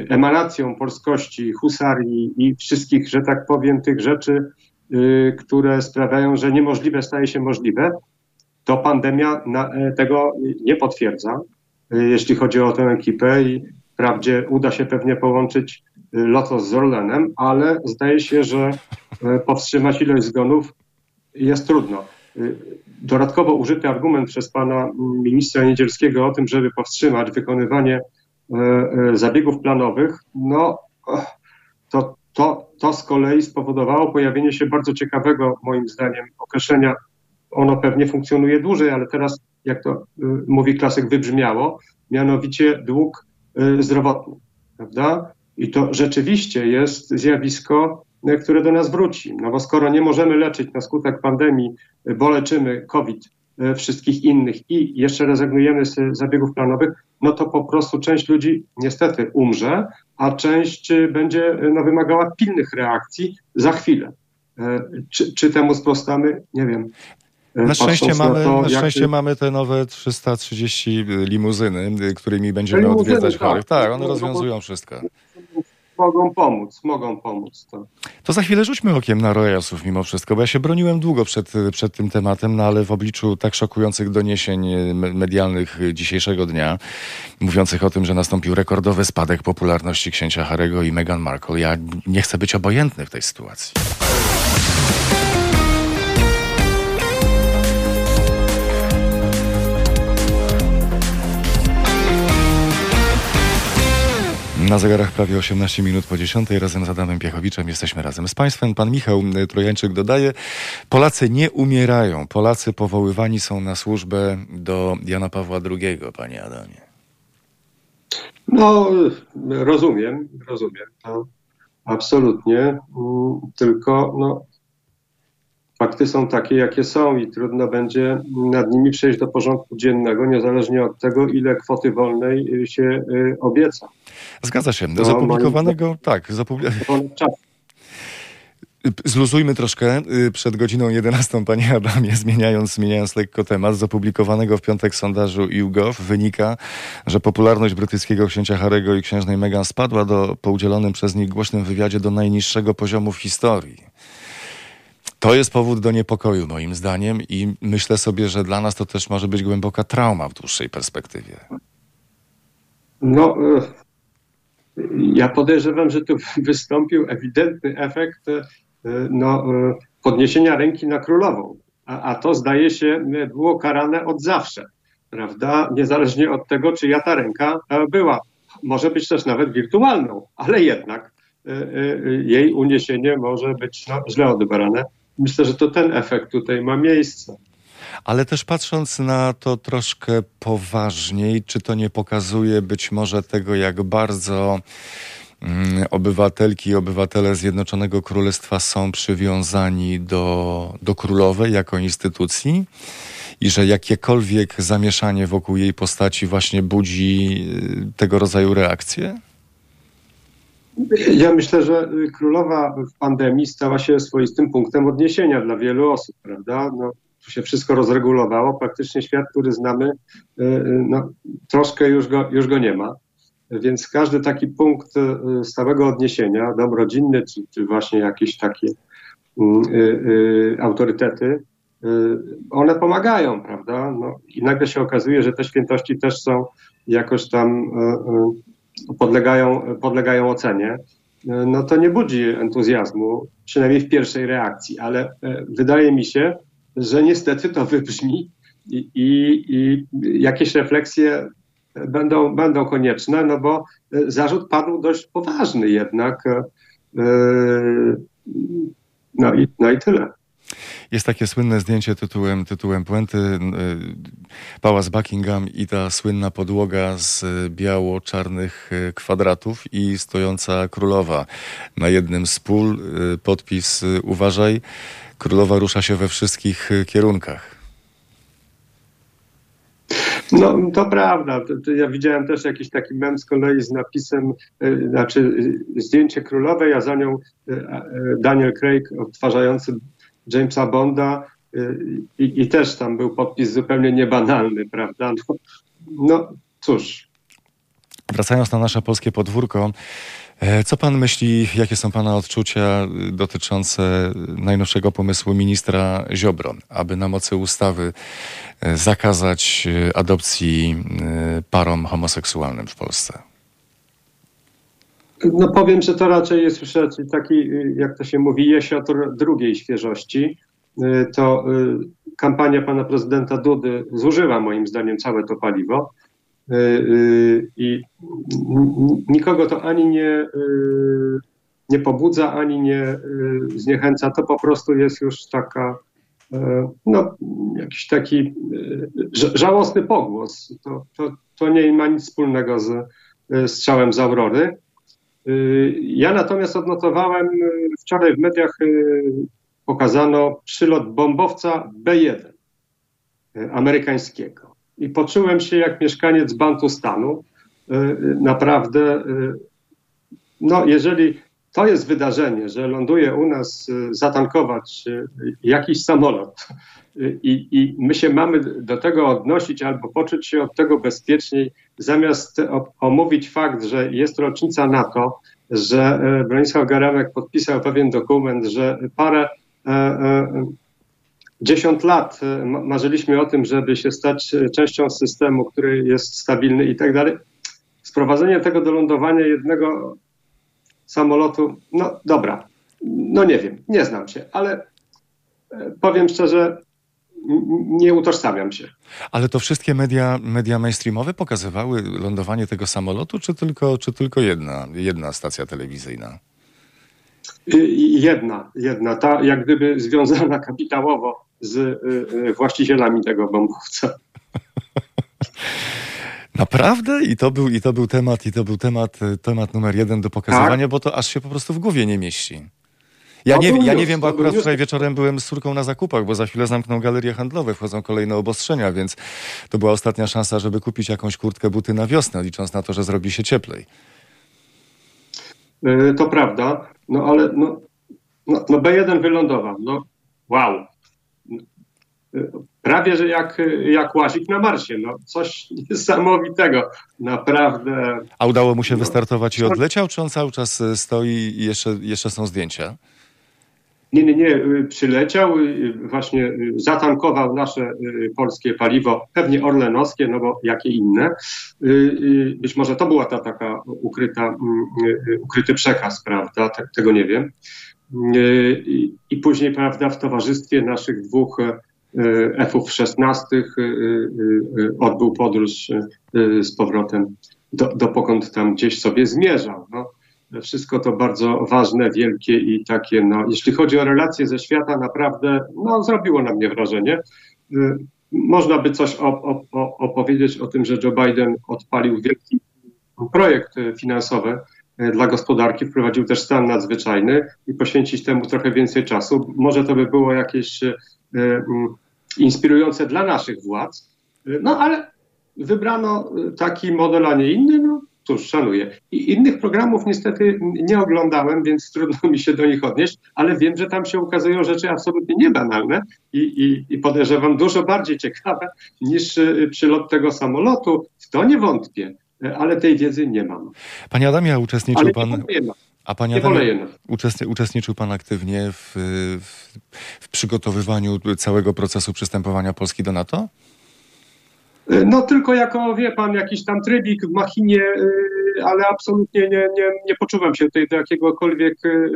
emanacją polskości, husarii i wszystkich, że tak powiem, tych rzeczy, Y, które sprawiają, że niemożliwe staje się możliwe, to pandemia e, tego nie potwierdza, y, jeśli chodzi o tę ekipę i wprawdzie uda się pewnie połączyć y, Lotos z Orlenem, ale zdaje się, że e, powstrzymać ilość zgonów jest trudno. Dodatkowo użyty argument przez pana ministra Niedzielskiego o tym, żeby powstrzymać wykonywanie e, zabiegów planowych, no to to, to z kolei spowodowało pojawienie się bardzo ciekawego, moim zdaniem, określenia. Ono pewnie funkcjonuje dłużej, ale teraz, jak to y, mówi klasyk, wybrzmiało, mianowicie dług zdrowotny, prawda? I to rzeczywiście jest zjawisko, które do nas wróci. No bo skoro nie możemy leczyć na skutek pandemii, y, bo leczymy COVID, y, wszystkich innych i jeszcze rezygnujemy z zabiegów planowych, no to po prostu część ludzi niestety umrze, a część będzie no, wymagała pilnych reakcji za chwilę. E, czy, czy temu sprostamy? Nie wiem. E, na szczęście, mamy, na, to, na szczęście jak... mamy te nowe 330 limuzyny, którymi będziemy limuzyny, odwiedzać tak. chorych. Tak, one rozwiązują wszystko mogą pomóc, mogą pomóc. To. to za chwilę rzućmy okiem na Royalsów mimo wszystko, bo ja się broniłem długo przed, przed tym tematem, no ale w obliczu tak szokujących doniesień e, medialnych dzisiejszego dnia, mówiących o tym, że nastąpił rekordowy spadek popularności księcia Harego i Meghan Markle, ja nie chcę być obojętny w tej sytuacji. Na zegarach prawie 18 minut po 10. Razem z Adamem Piechowiczem jesteśmy razem z Państwem. Pan Michał Trojańczyk dodaje, Polacy nie umierają. Polacy powoływani są na służbę do Jana Pawła II, panie Adamie. No, rozumiem, rozumiem to absolutnie. Mm, tylko no, fakty są takie, jakie są i trudno będzie nad nimi przejść do porządku dziennego, niezależnie od tego, ile kwoty wolnej się y, obieca. Zgadza się. Do zapublikowanego, moim... tak, zapublikowanego. Zluzujmy troszkę y, przed godziną 11, panie Adamie, zmieniając, zmieniając lekko temat. Z opublikowanego w piątek sondażu YouGov wynika, że popularność brytyjskiego księcia Harego i księżnej Meghan spadła do, po udzielonym przez nich głośnym wywiadzie do najniższego poziomu w historii. To jest powód do niepokoju, moim zdaniem, i myślę sobie, że dla nas to też może być głęboka trauma w dłuższej perspektywie. No, e, ja podejrzewam, że tu [laughs] wystąpił ewidentny efekt e, no, e, podniesienia ręki na królową. A, a to zdaje się było karane od zawsze, prawda? Niezależnie od tego, czy ja ta ręka była. Może być też nawet wirtualną, ale jednak jej uniesienie może być no, źle odebrane. Myślę, że to ten efekt tutaj ma miejsce. Ale też patrząc na to troszkę poważniej, czy to nie pokazuje być może tego, jak bardzo mm, obywatelki i obywatele Zjednoczonego Królestwa są przywiązani do, do królowej jako instytucji i że jakiekolwiek zamieszanie wokół jej postaci właśnie budzi y, tego rodzaju reakcje? Ja myślę, że królowa w pandemii stała się swoistym punktem odniesienia dla wielu osób, prawda? No, tu się wszystko rozregulowało. Praktycznie świat, który znamy, y, y, no, troszkę już go, już go nie ma. Więc każdy taki punkt y, stałego odniesienia, dom rodzinny, czy, czy właśnie jakieś takie autorytety, one pomagają, prawda? No, I nagle się okazuje, że te świętości też są jakoś tam podlegają, podlegają ocenie. No to nie budzi entuzjazmu, przynajmniej w pierwszej reakcji, ale wydaje mi się, że niestety to wybrzmi i, i, i jakieś refleksje będą, będą konieczne, no bo zarzut padł dość poważny jednak. E, no i, no i tyle. Jest takie słynne zdjęcie tytułem, tytułem Puenty, y, Pałac Buckingham i ta słynna podłoga z biało-czarnych y, kwadratów i stojąca królowa. Na jednym z pól podpis Uważaj, królowa rusza się we wszystkich kierunkach. No, to prawda. Ja widziałem też jakiś taki mem z kolei z napisem, y, znaczy y, zdjęcie królowej, a za nią y, Daniel Craig odtwarzający Jamesa Bonda i, i, też tam był podpis zupełnie niebanalny, prawda? No, no cóż. Wracając na nasze polskie podwórko, co pan myśli, jakie są pana odczucia dotyczące najnowszego pomysłu ministra Ziobro, aby na mocy ustawy e, zakazać e, adopcji parom homoseksualnym w Polsce? No powiem, że to raczej jest już raczej taki, jak to się mówi, jesiotr drugiej świeżości. To kampania pana prezydenta Dudy zużywa moim zdaniem całe to paliwo. I nikogo to ani nie, nie pobudza, ani nie zniechęca. To po prostu jest już taka, no, jakiś taki żałosny pogłos. To, to, to nie ma nic wspólnego z strzałem z Aurory. Ja natomiast odnotowałem, wczoraj w mediach pokazano przylot bombowca B1 amerykańskiego. I poczułem się jak mieszkaniec Bantustanu. Naprawdę, no jeżeli to jest wydarzenie, że ląduje u nas zatankować jakiś samolot i, i my się mamy do tego odnosić albo poczuć się od tego bezpieczniej, zamiast omówić fakt, że jest rocznica NATO, że Bronisław Garemek podpisał pewien dokument, że parę e, e, dziesiąt lat marzyliśmy o tym, żeby się stać częścią systemu, który jest stabilny i tak dalej. Sprowadzenie tego do lądowania jednego samolotu, no dobra, no nie wiem, nie znam się, ale powiem szczerze, nie utożsamiam się. Ale to wszystkie media, media mainstreamowe pokazywały lądowanie tego samolotu, czy tylko, czy tylko jedna, jedna stacja telewizyjna? Jedna, jedna, ta jak gdyby związana [laughs] kapitałowo z y, właścicielami tego bombowca. [laughs] Naprawdę? I to był, i to był temat, i to był temat, temat numer jeden do pokazywania, tak? bo to aż się po prostu w głowie nie mieści. Ja nie, ja nie wiem, bo akurat wczoraj wieczorem byłem z córką na zakupach, bo za chwilę zamkną galerie handlowe, wchodzą kolejne obostrzenia, więc to była ostatnia szansa, żeby kupić jakąś kurtkę, buty na wiosnę, licząc na to, że zrobi się cieplej. To prawda, no ale no, no, no B1 wylądował. No wow. Prawie, że jak, jak łazik na Marsie. No, coś [laughs] niesamowitego. Naprawdę. A udało mu się no. wystartować i odleciał, czy on cały czas stoi i jeszcze, jeszcze są zdjęcia? Nie, nie, nie. Przyleciał, właśnie zatankował nasze polskie paliwo, pewnie orlenowskie, no bo jakie inne. Być może to była ta taka ukryta, ukryty przekaz, prawda? Tego nie wiem. I później, prawda, w towarzystwie naszych dwóch F-ów 16 odbył podróż z powrotem do, dopokąd tam gdzieś sobie zmierzał. No, Wszystko to bardzo ważne, wielkie i takie, no, jeśli chodzi o relacje ze świata, naprawdę no, zrobiło na mnie wrażenie. Można by coś opowiedzieć o tym, że Joe Biden odpalił wielki projekt finansowy dla gospodarki, wprowadził też stan nadzwyczajny i poświęcić temu trochę więcej czasu. Może to by było jakieś inspirujące dla naszych władz, no ale wybrano taki model, a nie inny. No, cóż, szanuję. I innych programów niestety nie oglądałem, więc [laughs] trudno mi się do nich odnieść, ale wiem, że tam się ukazują rzeczy absolutnie niebanalne i, i, i podejrzewam dużo bardziej ciekawe niż y, przylot tego samolotu. W to nie wątpię, ale tej wiedzy nie mam. Panie Adamie, uczestniczył ale pan... A panie Adamie, uczestniczył pan aktywnie w, w, w przygotowywaniu całego procesu przystępowania Polski do NATO? No tylko jako, wie pan, jakiś tam trybik w machinie, y, ale absolutnie nie, nie, nie poczuwam się tutaj do jakiegokolwiek, y,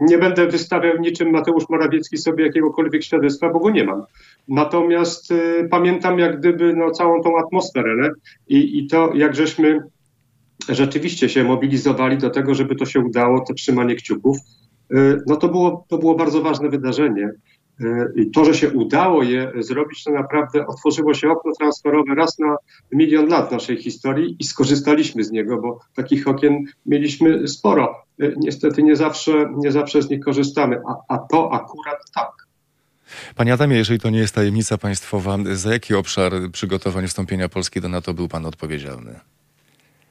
nie będę wystawiał niczym Mateusz Morawiecki sobie jakiegokolwiek świadectwa, bo go nie mam. Natomiast y, pamiętam jak gdyby no, całą tą atmosferę? I, i to, jak żeśmy rzeczywiście się mobilizowali do tego, żeby to się udało, to trzymanie kciuków, no to było, to było bardzo ważne wydarzenie. I to, że się udało je zrobić, to naprawdę otworzyło się okno transferowe raz na milion lat naszej historii i skorzystaliśmy z niego, bo takich okien mieliśmy sporo. Niestety nie zawsze, nie zawsze z nich korzystamy, a, a to akurat tak. Panie Adamie, jeżeli to nie jest tajemnica państwowa, za jaki obszar przygotowań wstąpienia Polski do NATO był pan odpowiedzialny?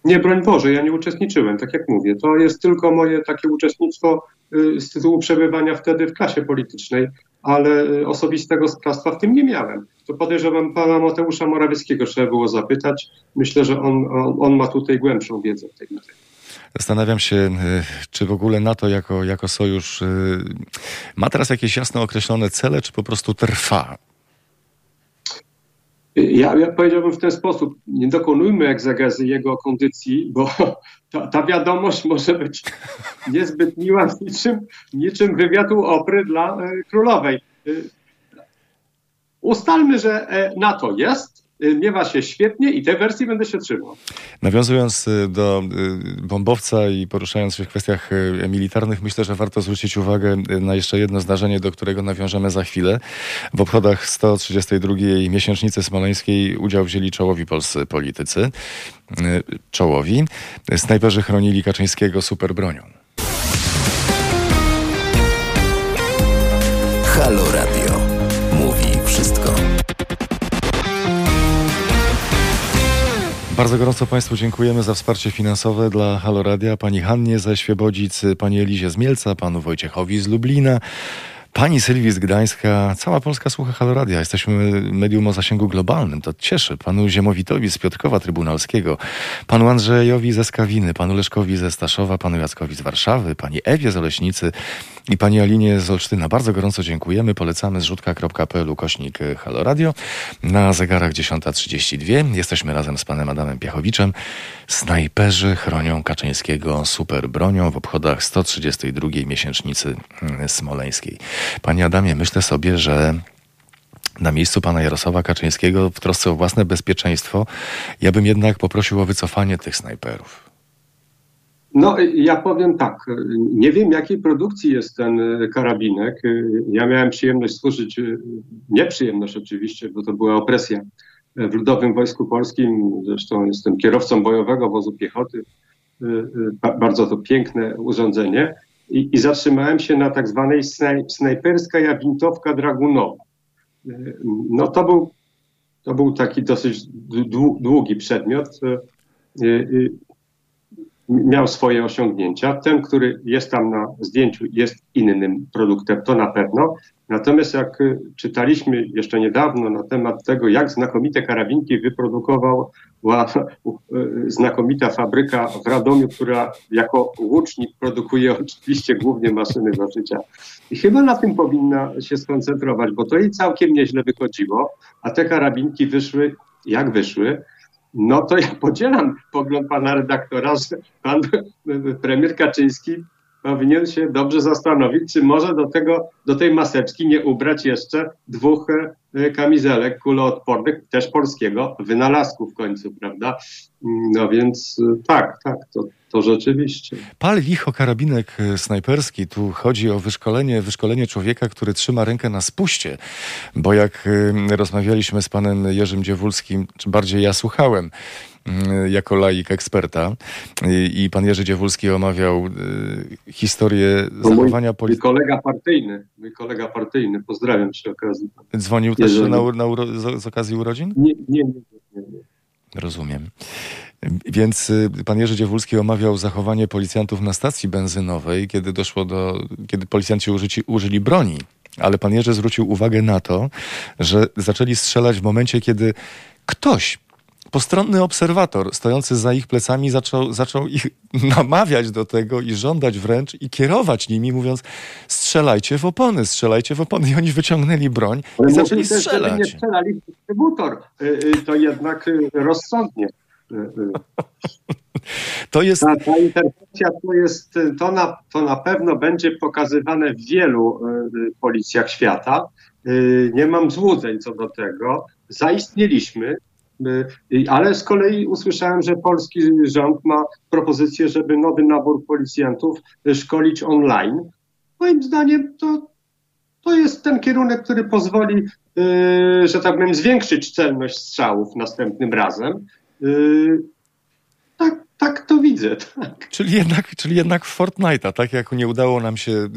Nie, broń Boże, ja nie uczestniczyłem, tak jak mówię. To jest tylko moje takie uczestnictwo y, z tytułu przebywania wtedy w klasie politycznej ale y, osobistego sprawstwa w tym nie miałem. To podejrzewam pana Mateusza Morawieckiego trzeba było zapytać. Myślę, że on, on, on ma tutaj głębszą wiedzę w tej materii. Zastanawiam się, y, czy w ogóle NATO jako, jako sojusz ma teraz jakieś jasno określone cele, czy po prostu trwa? Ja, ja powiedziałbym w ten sposób, nie dokonujmy egzegezy jego kondycji, bo [laughs] ta, ta wiadomość może być niezbyt miła, niczym, niczym wywiadu opry dla e, królowej. E, ustalmy, że e, NATO jest, miewa się świetnie i tej wersji będę się trzymał. Nawiązując y, do y, bombowca i poruszając się w kwestiach militarnych, myślę, że warto zwrócić uwagę na jeszcze jedno zdarzenie, do którego nawiążemy za chwilę. W obchodach 132. miesięcznicy smoleńskiej udział wzięli czołowi polscy politycy. Czołowi. Snajperzy chronili Kaczyńskiego superbronią. Halo Radio. Bardzo gorąco Państwu dziękujemy za wsparcie finansowe dla Haloradia, pani Hannie ze Świebodzic, pani Elizie z Mielca, panu Wojciechowi z Lublina. Pani Sylwii z Gdańska, cała Polska słucha Haloradia. Jesteśmy medium o zasięgu globalnym, to cieszy. Panu Ziemowitowi z Piotrkowa Trybunalskiego, panu Andrzejowi ze Skawiny, panu Leszkowi ze Staszowa, panu Jackowi z Warszawy, pani Ewie z Oleśnicy i pani Alinie z Olsztyna. Bardzo gorąco dziękujemy. Polecamy zrzutka.pl kośnik Haloradio. Na zegarach 10.32 jesteśmy razem z panem Adamem Piachowiczem. Snajperzy chronią Kaczyńskiego super bronią w obchodach 132 miesięcznicy smoleńskiej. Panie Adamie, myślę sobie, że na miejscu pana Jarosława Kaczyńskiego w trosce o własne bezpieczeństwo, ja bym jednak poprosił o wycofanie tych snajperów. No, ja powiem tak. Nie wiem, jakiej produkcji jest ten karabinek. Ja miałem przyjemność służyć, nieprzyjemność oczywiście, bo to była opresja w Ludowym Wojsku Polskim. Zresztą jestem kierowcą bojowego wozu piechoty. Bardzo to piękne urządzenie i, i zatrzymałem się na tak zwanej snaj, snajperska jawintowka dragunowa. No to był, to był taki dosyć długi przedmiot. Miał swoje osiągnięcia. Ten, który jest tam na zdjęciu, jest innym produktem, to na pewno. Natomiast jak czytaliśmy jeszcze niedawno na temat tego, jak znakomite karabinki wyprodukowała znakomita fabryka w Radomiu, która jako łucznik produkuje oczywiście głównie maszyny do życia. I chyba na tym powinna się skoncentrować, bo to jej całkiem nieźle wychodziło, a te karabinki wyszły jak wyszły, no to ja podzielam pogląd pana redaktora, że pan premier Kaczyński powinien się dobrze zastanowić, czy może do, tego, do tej maseczki nie ubrać jeszcze dwóch e, kamizelek kuloodpornych, też polskiego wynalazku w końcu, prawda? No więc e, tak, tak, to, to rzeczywiście. Pal licho karabinek e, snajperski. Tu chodzi o wyszkolenie, wyszkolenie człowieka, który trzyma rękę na spuście. Bo jak rozmawialiśmy z panem Jerzym Dziewulskim, czy bardziej ja słuchałem, mm, jako laik eksperta i, i pan Jerzy Dziewulski omawiał y, historię To mój, zachowania mój policji. kolega partyjny, mój kolega partyjny, pozdrawiam przy okazji. Dzwonił też na, na, z, okazji urodzin? Nie, nie, nie, nie, nie. Rozumiem. Więc y, pan Jerzy Dziewulski omawiał zachowanie policjantów na stacji benzynowej, kiedy doszło do, kiedy policjanci użyci, użyli broni. Ale pan Jerzy zwrócił uwagę na to, że zaczęli strzelać w momencie, kiedy ktoś, postronny obserwator stojący za ich plecami, zaczął, zaczął ich [laughs] namawiać do tego i żądać wręcz i kierować nimi, mówiąc strzelajcie w opony, strzelajcie w opony. I oni wyciągnęli broń Ale i zaczęli też, żeby nie strzelać. strzelali w dystrybutor, y, y, to jednak y, rozsądnie. [laughs] To jest Ta, ta interwencja to jest, to na, to na pewno będzie pokazywane w wielu policjach świata. Nie mam złudzeń co do tego. Zaistnieliśmy, ale z kolei usłyszałem, że polski rząd ma propozycję, żeby nowy nabór policjantów y, szkolić online. Moim zdaniem to, to jest ten kierunek, który pozwoli, y, że tak powiem, zwiększyć celność strzałów następnym razem. Tak, to widzę. Tak. Czyli jednak, czyli jednak w Fortnite'a, tak jak nie udało nam się y,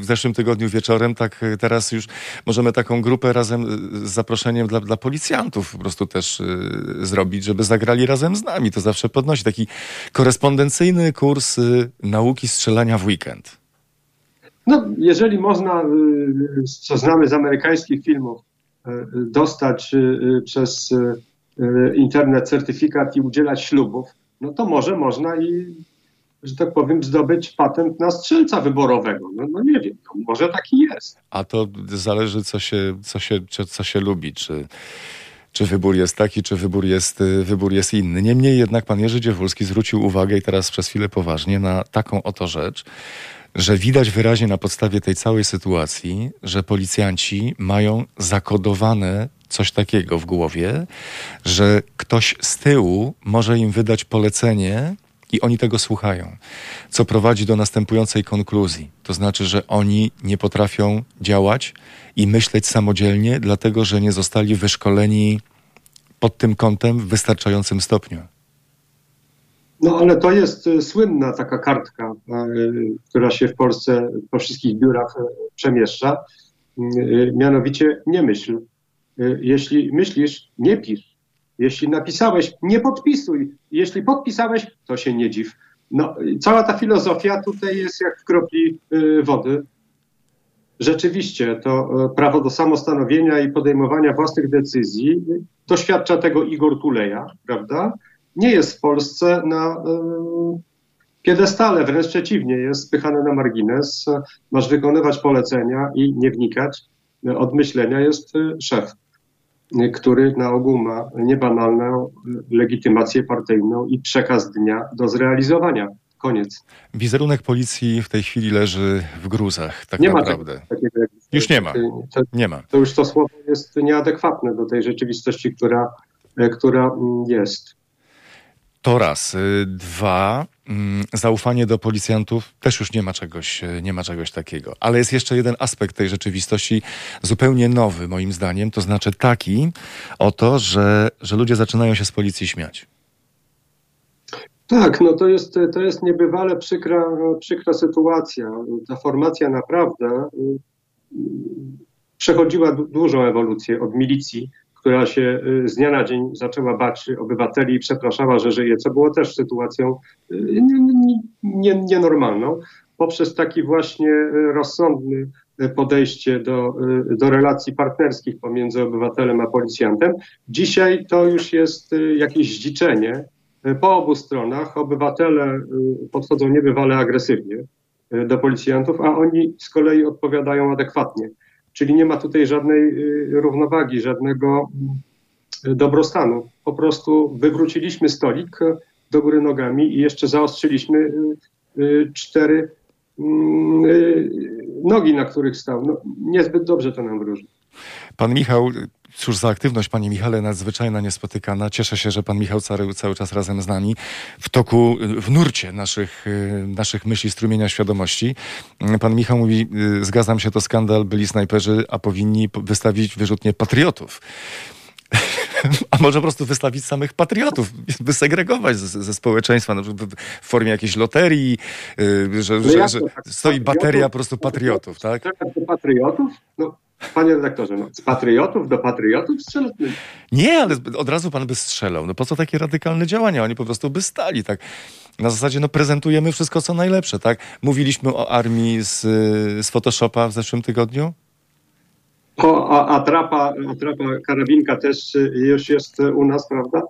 w zeszłym tygodniu wieczorem, tak teraz już możemy taką grupę razem y, z zaproszeniem dla, dla policjantów po prostu też y, zrobić, żeby zagrali razem z nami. To zawsze podnosi taki korespondencyjny kurs y, nauki strzelania w weekend. No, jeżeli można, y, co znamy z amerykańskich filmów, y, dostać przez internet certyfikat i udzielać ślubów, no to może można i, że tak powiem, zdobyć patent na strzelca wyborowego. No, no nie wiem, no, może taki jest. A to zależy, co się, co się, co, się lubi, czy, czy wybór jest taki, czy wybór jest, wybór jest inny. Niemniej jednak pan Jerzy Dziewulski zwrócił uwagę i teraz przez chwilę poważnie na taką oto rzecz, że widać wyraźnie na podstawie tej całej sytuacji, że policjanci mają zakodowane coś takiego w głowie, że ktoś z tyłu może im wydać polecenie i oni tego słuchają. Co prowadzi do następującej konkluzji. To znaczy, że oni nie potrafią działać i myśleć samodzielnie, dlatego że nie zostali wyszkoleni pod tym kątem w wystarczającym stopniu. No ale to jest y, słynna taka kartka, y, która się w Polsce po wszystkich biurach y, przemieszcza. Mianowicie nie myśl. Y, Jeśli myślisz, nie pisz. Jeśli napisałeś, nie podpisuj. Jeśli podpisałeś, to się nie dziw. No, cała ta filozofia tutaj jest jak w kropli y, wody. Rzeczywiście to y, prawo do samostanowienia i podejmowania własnych decyzji doświadcza tego Igor Tuleja, prawda? Nie jest w Polsce na piedestale, wręcz przeciwnie, jest spychany na margines. Masz wykonywać polecenia i nie wnikać. Od myślenia jest szef który na ogół ma niebanalną legitymację partyjną i przekaz dnia do zrealizowania. Koniec. Wizerunek policji w tej chwili leży w gruzach, tak Nie ma naprawdę. Takiego jak- Już nie ma. To, Nie ma. to już to słowo jest nieadekwatne do tej rzeczywistości, która, e, która mm, jest. To raz. Y, Dwa, zaufanie do policjantów też już nie ma czegoś, y, nie ma czegoś takiego. Ale jest jeszcze jeden aspekt tej rzeczywistości, zupełnie nowy moim zdaniem, to znaczy taki oto, że, że ludzie zaczynają się z policji śmiać. Tak, no to jest, to jest niebywale przykra, przykra sytuacja. Ta formacja naprawdę y, przechodziła du- dużą ewolucję od milicji, która się y, z dnia na dzień zaczęła bać obywateli i przepraszała, że żyje, co było też sytuacją y, nie- nie- nie- nienormalną, poprzez taki właśnie y, rozsądny podejście do, do relacji partnerskich pomiędzy obywatelem a policjantem. Dzisiaj to już jest jakieś zdziczenie, po obu stronach obywatele podchodzą niebywale agresywnie do policjantów, a oni z kolei odpowiadają adekwatnie. Czyli nie ma tutaj żadnej y, równowagi, żadnego y, dobrostanu. Po prostu wywróciliśmy stolik do góry nogami i jeszcze zaostrzyliśmy y, cztery mm, nogi, na których stał, no, niezbyt dobrze to nam wróży. Pan Michał, cóż za aktywność, panie Michale, nadzwyczajna, niespotykana. Cieszę się, że pan Michał cały, cały czas razem z nami w toku, w nurcie naszych, naszych myśli, strumienia świadomości. Pan Michał mówi, zgadzam się, to skandal, byli snajperzy, a powinni wystawić wyrzutnie patriotów. [laughs] a może po prostu wystawić samych patriotów, wysegregować ze, ze społeczeństwa, no, w formie jakiejś loterii, yy, że, no że, że tak? stoi bateria po prostu patriotów, tak? Patriotów? No, panie redaktorze, no, z patriotów do patriotów strzelać? Nie, ale od razu pan by strzelał. No po co takie radykalne działania? Oni po prostu by stali, tak? Na zasadzie, no prezentujemy wszystko, co najlepsze, tak? Mówiliśmy o armii z, z Photoshopa w zeszłym tygodniu. O, a atrapa, atrapa karabinka też y, już jest u nas, prawda?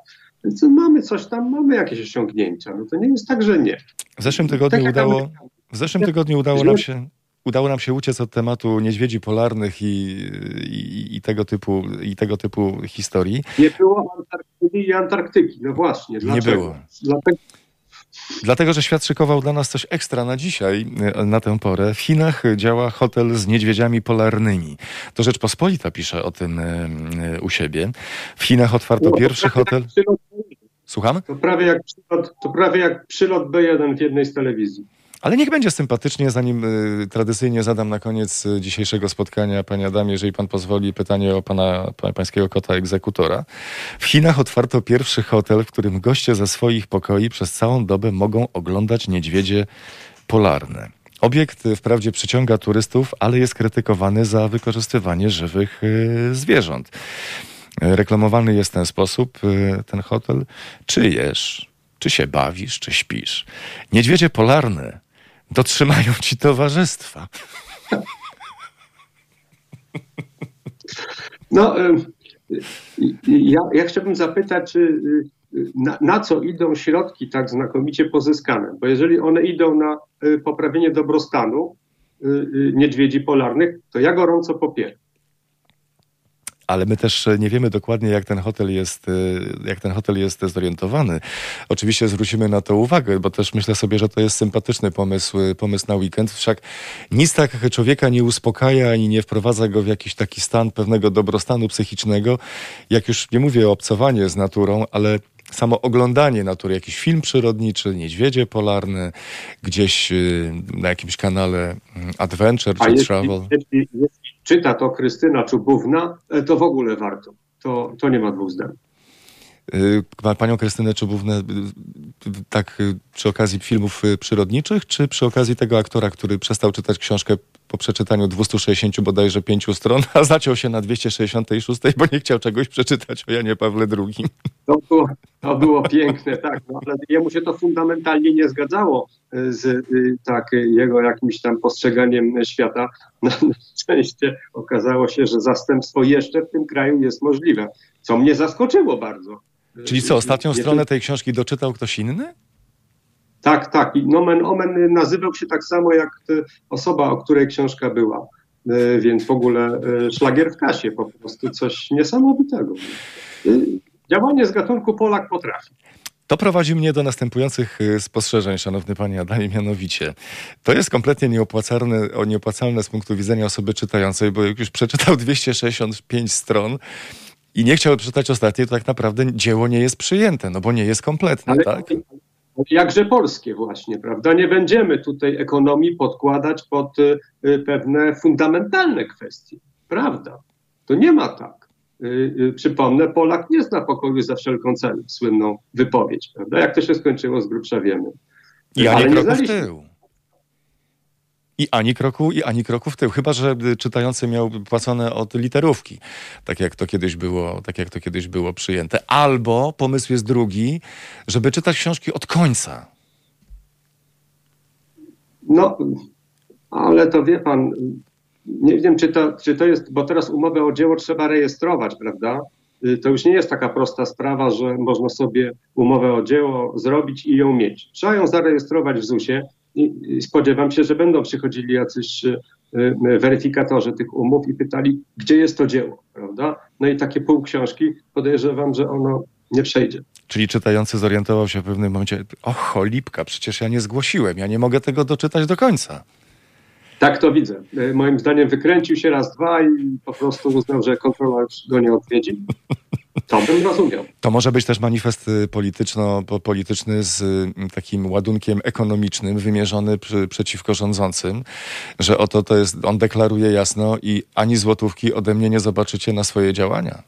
Więc mamy coś tam, mamy jakieś osiągnięcia. No to nie jest tak, że nie. W zeszłym tygodniu tak udało, w zeszłym tygodniu udało nam się udało nam się uciec od tematu niedźwiedzi polarnych i, i, i, tego, typu, i tego typu historii. Nie było Antarktyki i Antarktyki, no właśnie. Dlaczego? Nie było. Dlatego, Dlatego, że świat szykował dla nas coś ekstra na dzisiaj, e, na tę porę. W Chinach działa hotel z niedźwiedziami polarnymi. To Rzeczpospolita pisze o tym e, u siebie. W Chinach otwarto no, pierwszy hotel. Słucham? To prawie, jak przylot, to prawie jak przylot B1 w jednej z telewizji. Ale niech będzie sympatycznie, zanim y, tradycyjnie zadam na koniec y, dzisiejszego spotkania, panie Adamie, jeżeli pan pozwoli, pytanie o pana, pańskiego kota egzekutora. W Chinach otwarto pierwszy hotel, w którym goście ze swoich pokoi przez całą dobę mogą oglądać niedźwiedzie polarne. Obiekt y, wprawdzie przyciąga turystów, ale jest krytykowany za wykorzystywanie żywych y, zwierząt. Reklamowany jest w ten sposób y, ten hotel. Czy jesz, czy się bawisz, czy śpisz. Niedźwiedzie polarne dotrzymają ci towarzystwa. No, ja, ja chciałbym zapytać, y, na, na, co idą środki tak znakomicie pozyskane? Bo jeżeli one idą na y, poprawienie dobrostanu y, niedźwiedzi polarnych, to ja gorąco popieram ale my też nie wiemy dokładnie, jak ten hotel jest, y, jak ten hotel jest zorientowany. Oczywiście zwrócimy na to uwagę, bo też myślę sobie, że to jest sympatyczny pomysł, y, pomysł na weekend. Wszak nic tak człowieka nie uspokaja ani nie wprowadza go w jakiś taki stan pewnego dobrostanu psychicznego, jak już nie mówię o obcowanie z naturą, ale samo oglądanie natury, jakiś film przyrodniczy, niedźwiedzie polarne, gdzieś y, na jakimś kanale mm, Adventure czy jeśli, Travel. Jeśli, jeśli czyta to Krystyna Czubówna, e, to w ogóle warto. To, to nie ma dwóch zdań. Y, panią Krystynę Czubównę y, tak przy okazji filmów przyrodniczych, czy przy okazji tego aktora, który przestał czytać książkę po przeczytaniu 260 bodajże pięciu stron, [laughs] a zaciął się na 266, bo nie chciał czegoś przeczytać o Janie Pawle II. To było, to było piękne, tak, no, ale jemu się to fundamentalnie nie zgadzało z y, tak, jego jakimś tam postrzeganiem świata. Na szczęście okazało się, że zastępstwo jeszcze w tym kraju jest możliwe, co mnie zaskoczyło bardzo. Czyli co, ostatnią stronę tej książki doczytał ktoś inny? Tak, tak. I nomen omen nazywał się tak samo jak osoba, o której książka była. E, więc w ogóle e, szlagier w kasie, po prostu coś niesamowitego. E, działanie z gatunku Polak potrafi. To prowadzi mnie do następujących spostrzeżeń, szanowny panie Adamie, mianowicie. To jest kompletnie nieopłacalne, nieopłacalne z punktu widzenia osoby czytającej, bo jak już przeczytał [laughs] 265 stron, i nie chciał przeczytać ostatniej, to tak naprawdę dzieło nie jest przyjęte, no bo nie jest kompletne, ale, tak? Jakże polskie właśnie, prawda? Nie będziemy tutaj ekonomii podkładać pod y, y, pewne fundamentalne kwestie, prawda? To nie ma tak. Y, przypomnę, Polak nie zna pokoju za wszelką cenę, słynną wypowiedź, prawda? Jak to się skończyło, z grubsza wiemy. I ani kroku w tył. I ani kroku, i ani kroku w tył. Chyba, że czytający miał płacone od literówki, tak jak to kiedyś było, tak jak to kiedyś było przyjęte. Albo pomysł jest drugi, żeby czytać książki od końca. No, ale to wie pan, nie wiem, czy to, czy to jest, bo teraz umowę o dzieło trzeba rejestrować, prawda? Y, to już nie jest taka prosta sprawa, że można sobie umowę o dzieło zrobić i ją mieć. Trzeba ją zarejestrować w ZUS-ie spodziewam się, że będą przychodzili jacyś e, e, weryfikatorzy tych umów i pytali, gdzie jest to dzieło, prawda? No i takie pół książki podejrzewam, że ono nie przejdzie. Czyli czytający zorientował się w pewnym momencie, och, lipka, przecież ja nie zgłosiłem, ja nie mogę tego doczytać do końca. Tak to widzę. E, moim zdaniem wykręcił się raz, dwa i po prostu uznał, że kontrola już go nie odwiedzi. [laughs] To bym rozumiał. To może być też manifest y, polityczno, polityczny z y, takim ładunkiem ekonomicznym wymierzony przy, przeciwko rządzącym, że oto to jest, on deklaruje jasno i ani złotówki ode mnie nie zobaczycie na swoje działania.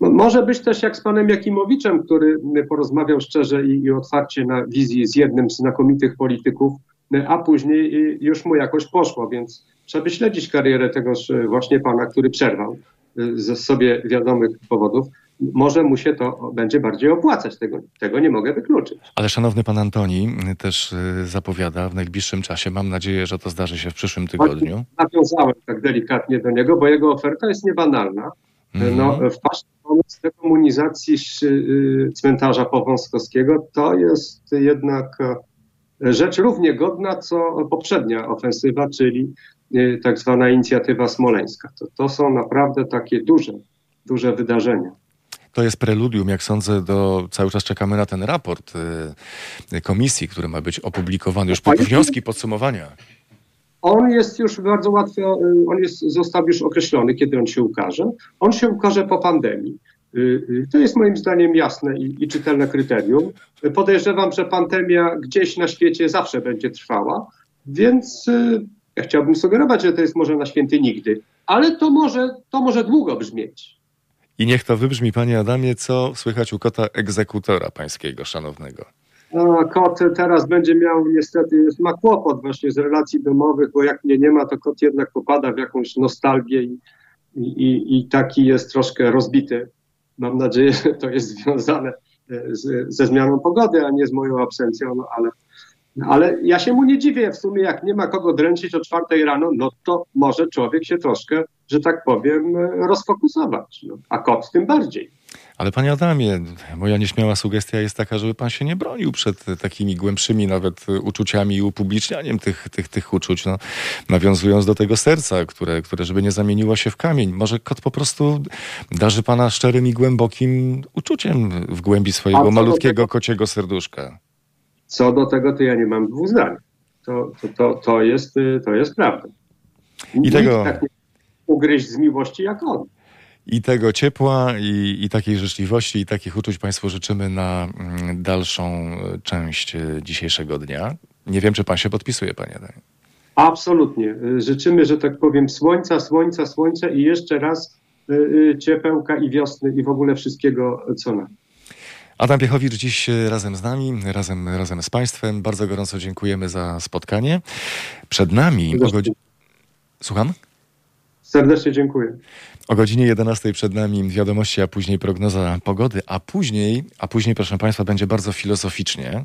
No, może być też jak z panem Jakimowiczem, który porozmawiał szczerze i, i otwarcie na wizji z jednym z znakomitych polityków, a później już mu jakoś poszło, więc trzeba by śledzić karierę tegoż właśnie pana, który przerwał ze sobie wiadomych powodów. Może mu się to będzie bardziej opłacać, tego, tego nie mogę wykluczyć. Ale szanowny pan Antoni też y, zapowiada w najbliższym czasie, mam nadzieję, że to zdarzy się w przyszłym tygodniu. Nawiązałem tak delikatnie do niego, bo jego oferta jest niebanalna. Mm. No, wpaść pomysł dekomunizacji y, cmentarza powązkowskiego to jest jednak e, rzecz równie godna, co poprzednia ofensywa, czyli tak zwana inicjatywa smoleńska. To, to są naprawdę takie duże, duże wydarzenia. To jest preludium, jak sądzę, do cały czas czekamy na ten raport y, komisji, który ma być opublikowany, już po wnioski, podsumowania. On jest już bardzo łatwo, y, on jest, został już określony, kiedy on się ukaże. On się ukaże po pandemii. Y, y, to jest moim zdaniem jasne i, i czytelne kryterium. Podejrzewam, że pandemia gdzieś na świecie zawsze będzie trwała, więc ja chciałbym sugerować, że to jest może na święty nigdy, ale to może, to może długo brzmieć. I niech to wybrzmi, panie Adamie, co słychać u kota egzekutora pańskiego szanownego. A kot teraz będzie miał niestety, ma kłopot właśnie z relacji domowych, bo jak mnie nie ma, to kot jednak popada w jakąś nostalgię i, i, i taki jest troszkę rozbity. Mam nadzieję, że to jest związane e, z, ze zmianą pogody, a nie z moją absencją, no ale, ale ja się mu nie dziwię w sumie, jak nie ma kogo dręczyć o czwartej rano, no to może człowiek się troszkę, że tak powiem, rozfokusować, no, a kot tym bardziej. Ale panie Adamie, moja nieśmiała sugestia jest taka, żeby pan się nie bronił przed takimi głębszymi nawet uczuciami i upublicznianiem tych, tych, tych uczuć, no, nawiązując do tego serca, które, które żeby nie zamieniło się w kamień. Może kot po prostu darzy pana szczerym i głębokim uczuciem w głębi swojego malutkiego kociego serduszka. Co do tego, to ja nie mam dwóch zdań. To, to, to, to, jest, to jest prawda. I Nikt tego... tak nie ugryźć z miłości jak on. I tego ciepła, i, i takiej życzliwości, i takich uczuć Państwu życzymy na mm, dalszą e, część e, dzisiejszego dnia. Nie wiem, czy Pan się podpisuje, Panie Daniel. Absolutnie. Życzymy, że tak powiem, słońca, słońca, słońca i jeszcze raz ciepełka i wiosny i w ogóle wszystkiego, co nam. Adam Piechowicz dziś razem z nami, razem, razem z Państwem. Bardzo gorąco dziękujemy za spotkanie. Przed nami... Słucham? Serdecznie dziękuję. O godzinie 11 przed nami wiadomości, a później prognoza pogody, a później, a później, proszę Państwa, będzie bardzo filozoficznie,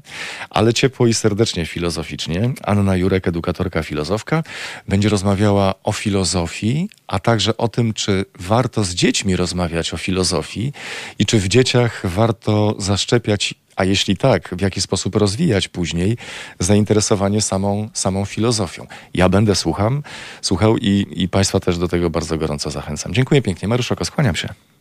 ale ciepło i serdecznie filozoficznie. Anna Jurek, edukatorka, filozofka, będzie rozmawiała o filozofii, a także o tym, czy warto z dziećmi rozmawiać o filozofii i czy w dzieciach warto zaszczepiać a jeśli tak, w jaki sposób rozwijać później zainteresowanie samą, samą filozofią. Ja będę słucham, słuchał i, i Państwa też do tego bardzo gorąco zachęcam. Dziękuję pięknie. Mariusz Oko, skłaniam się.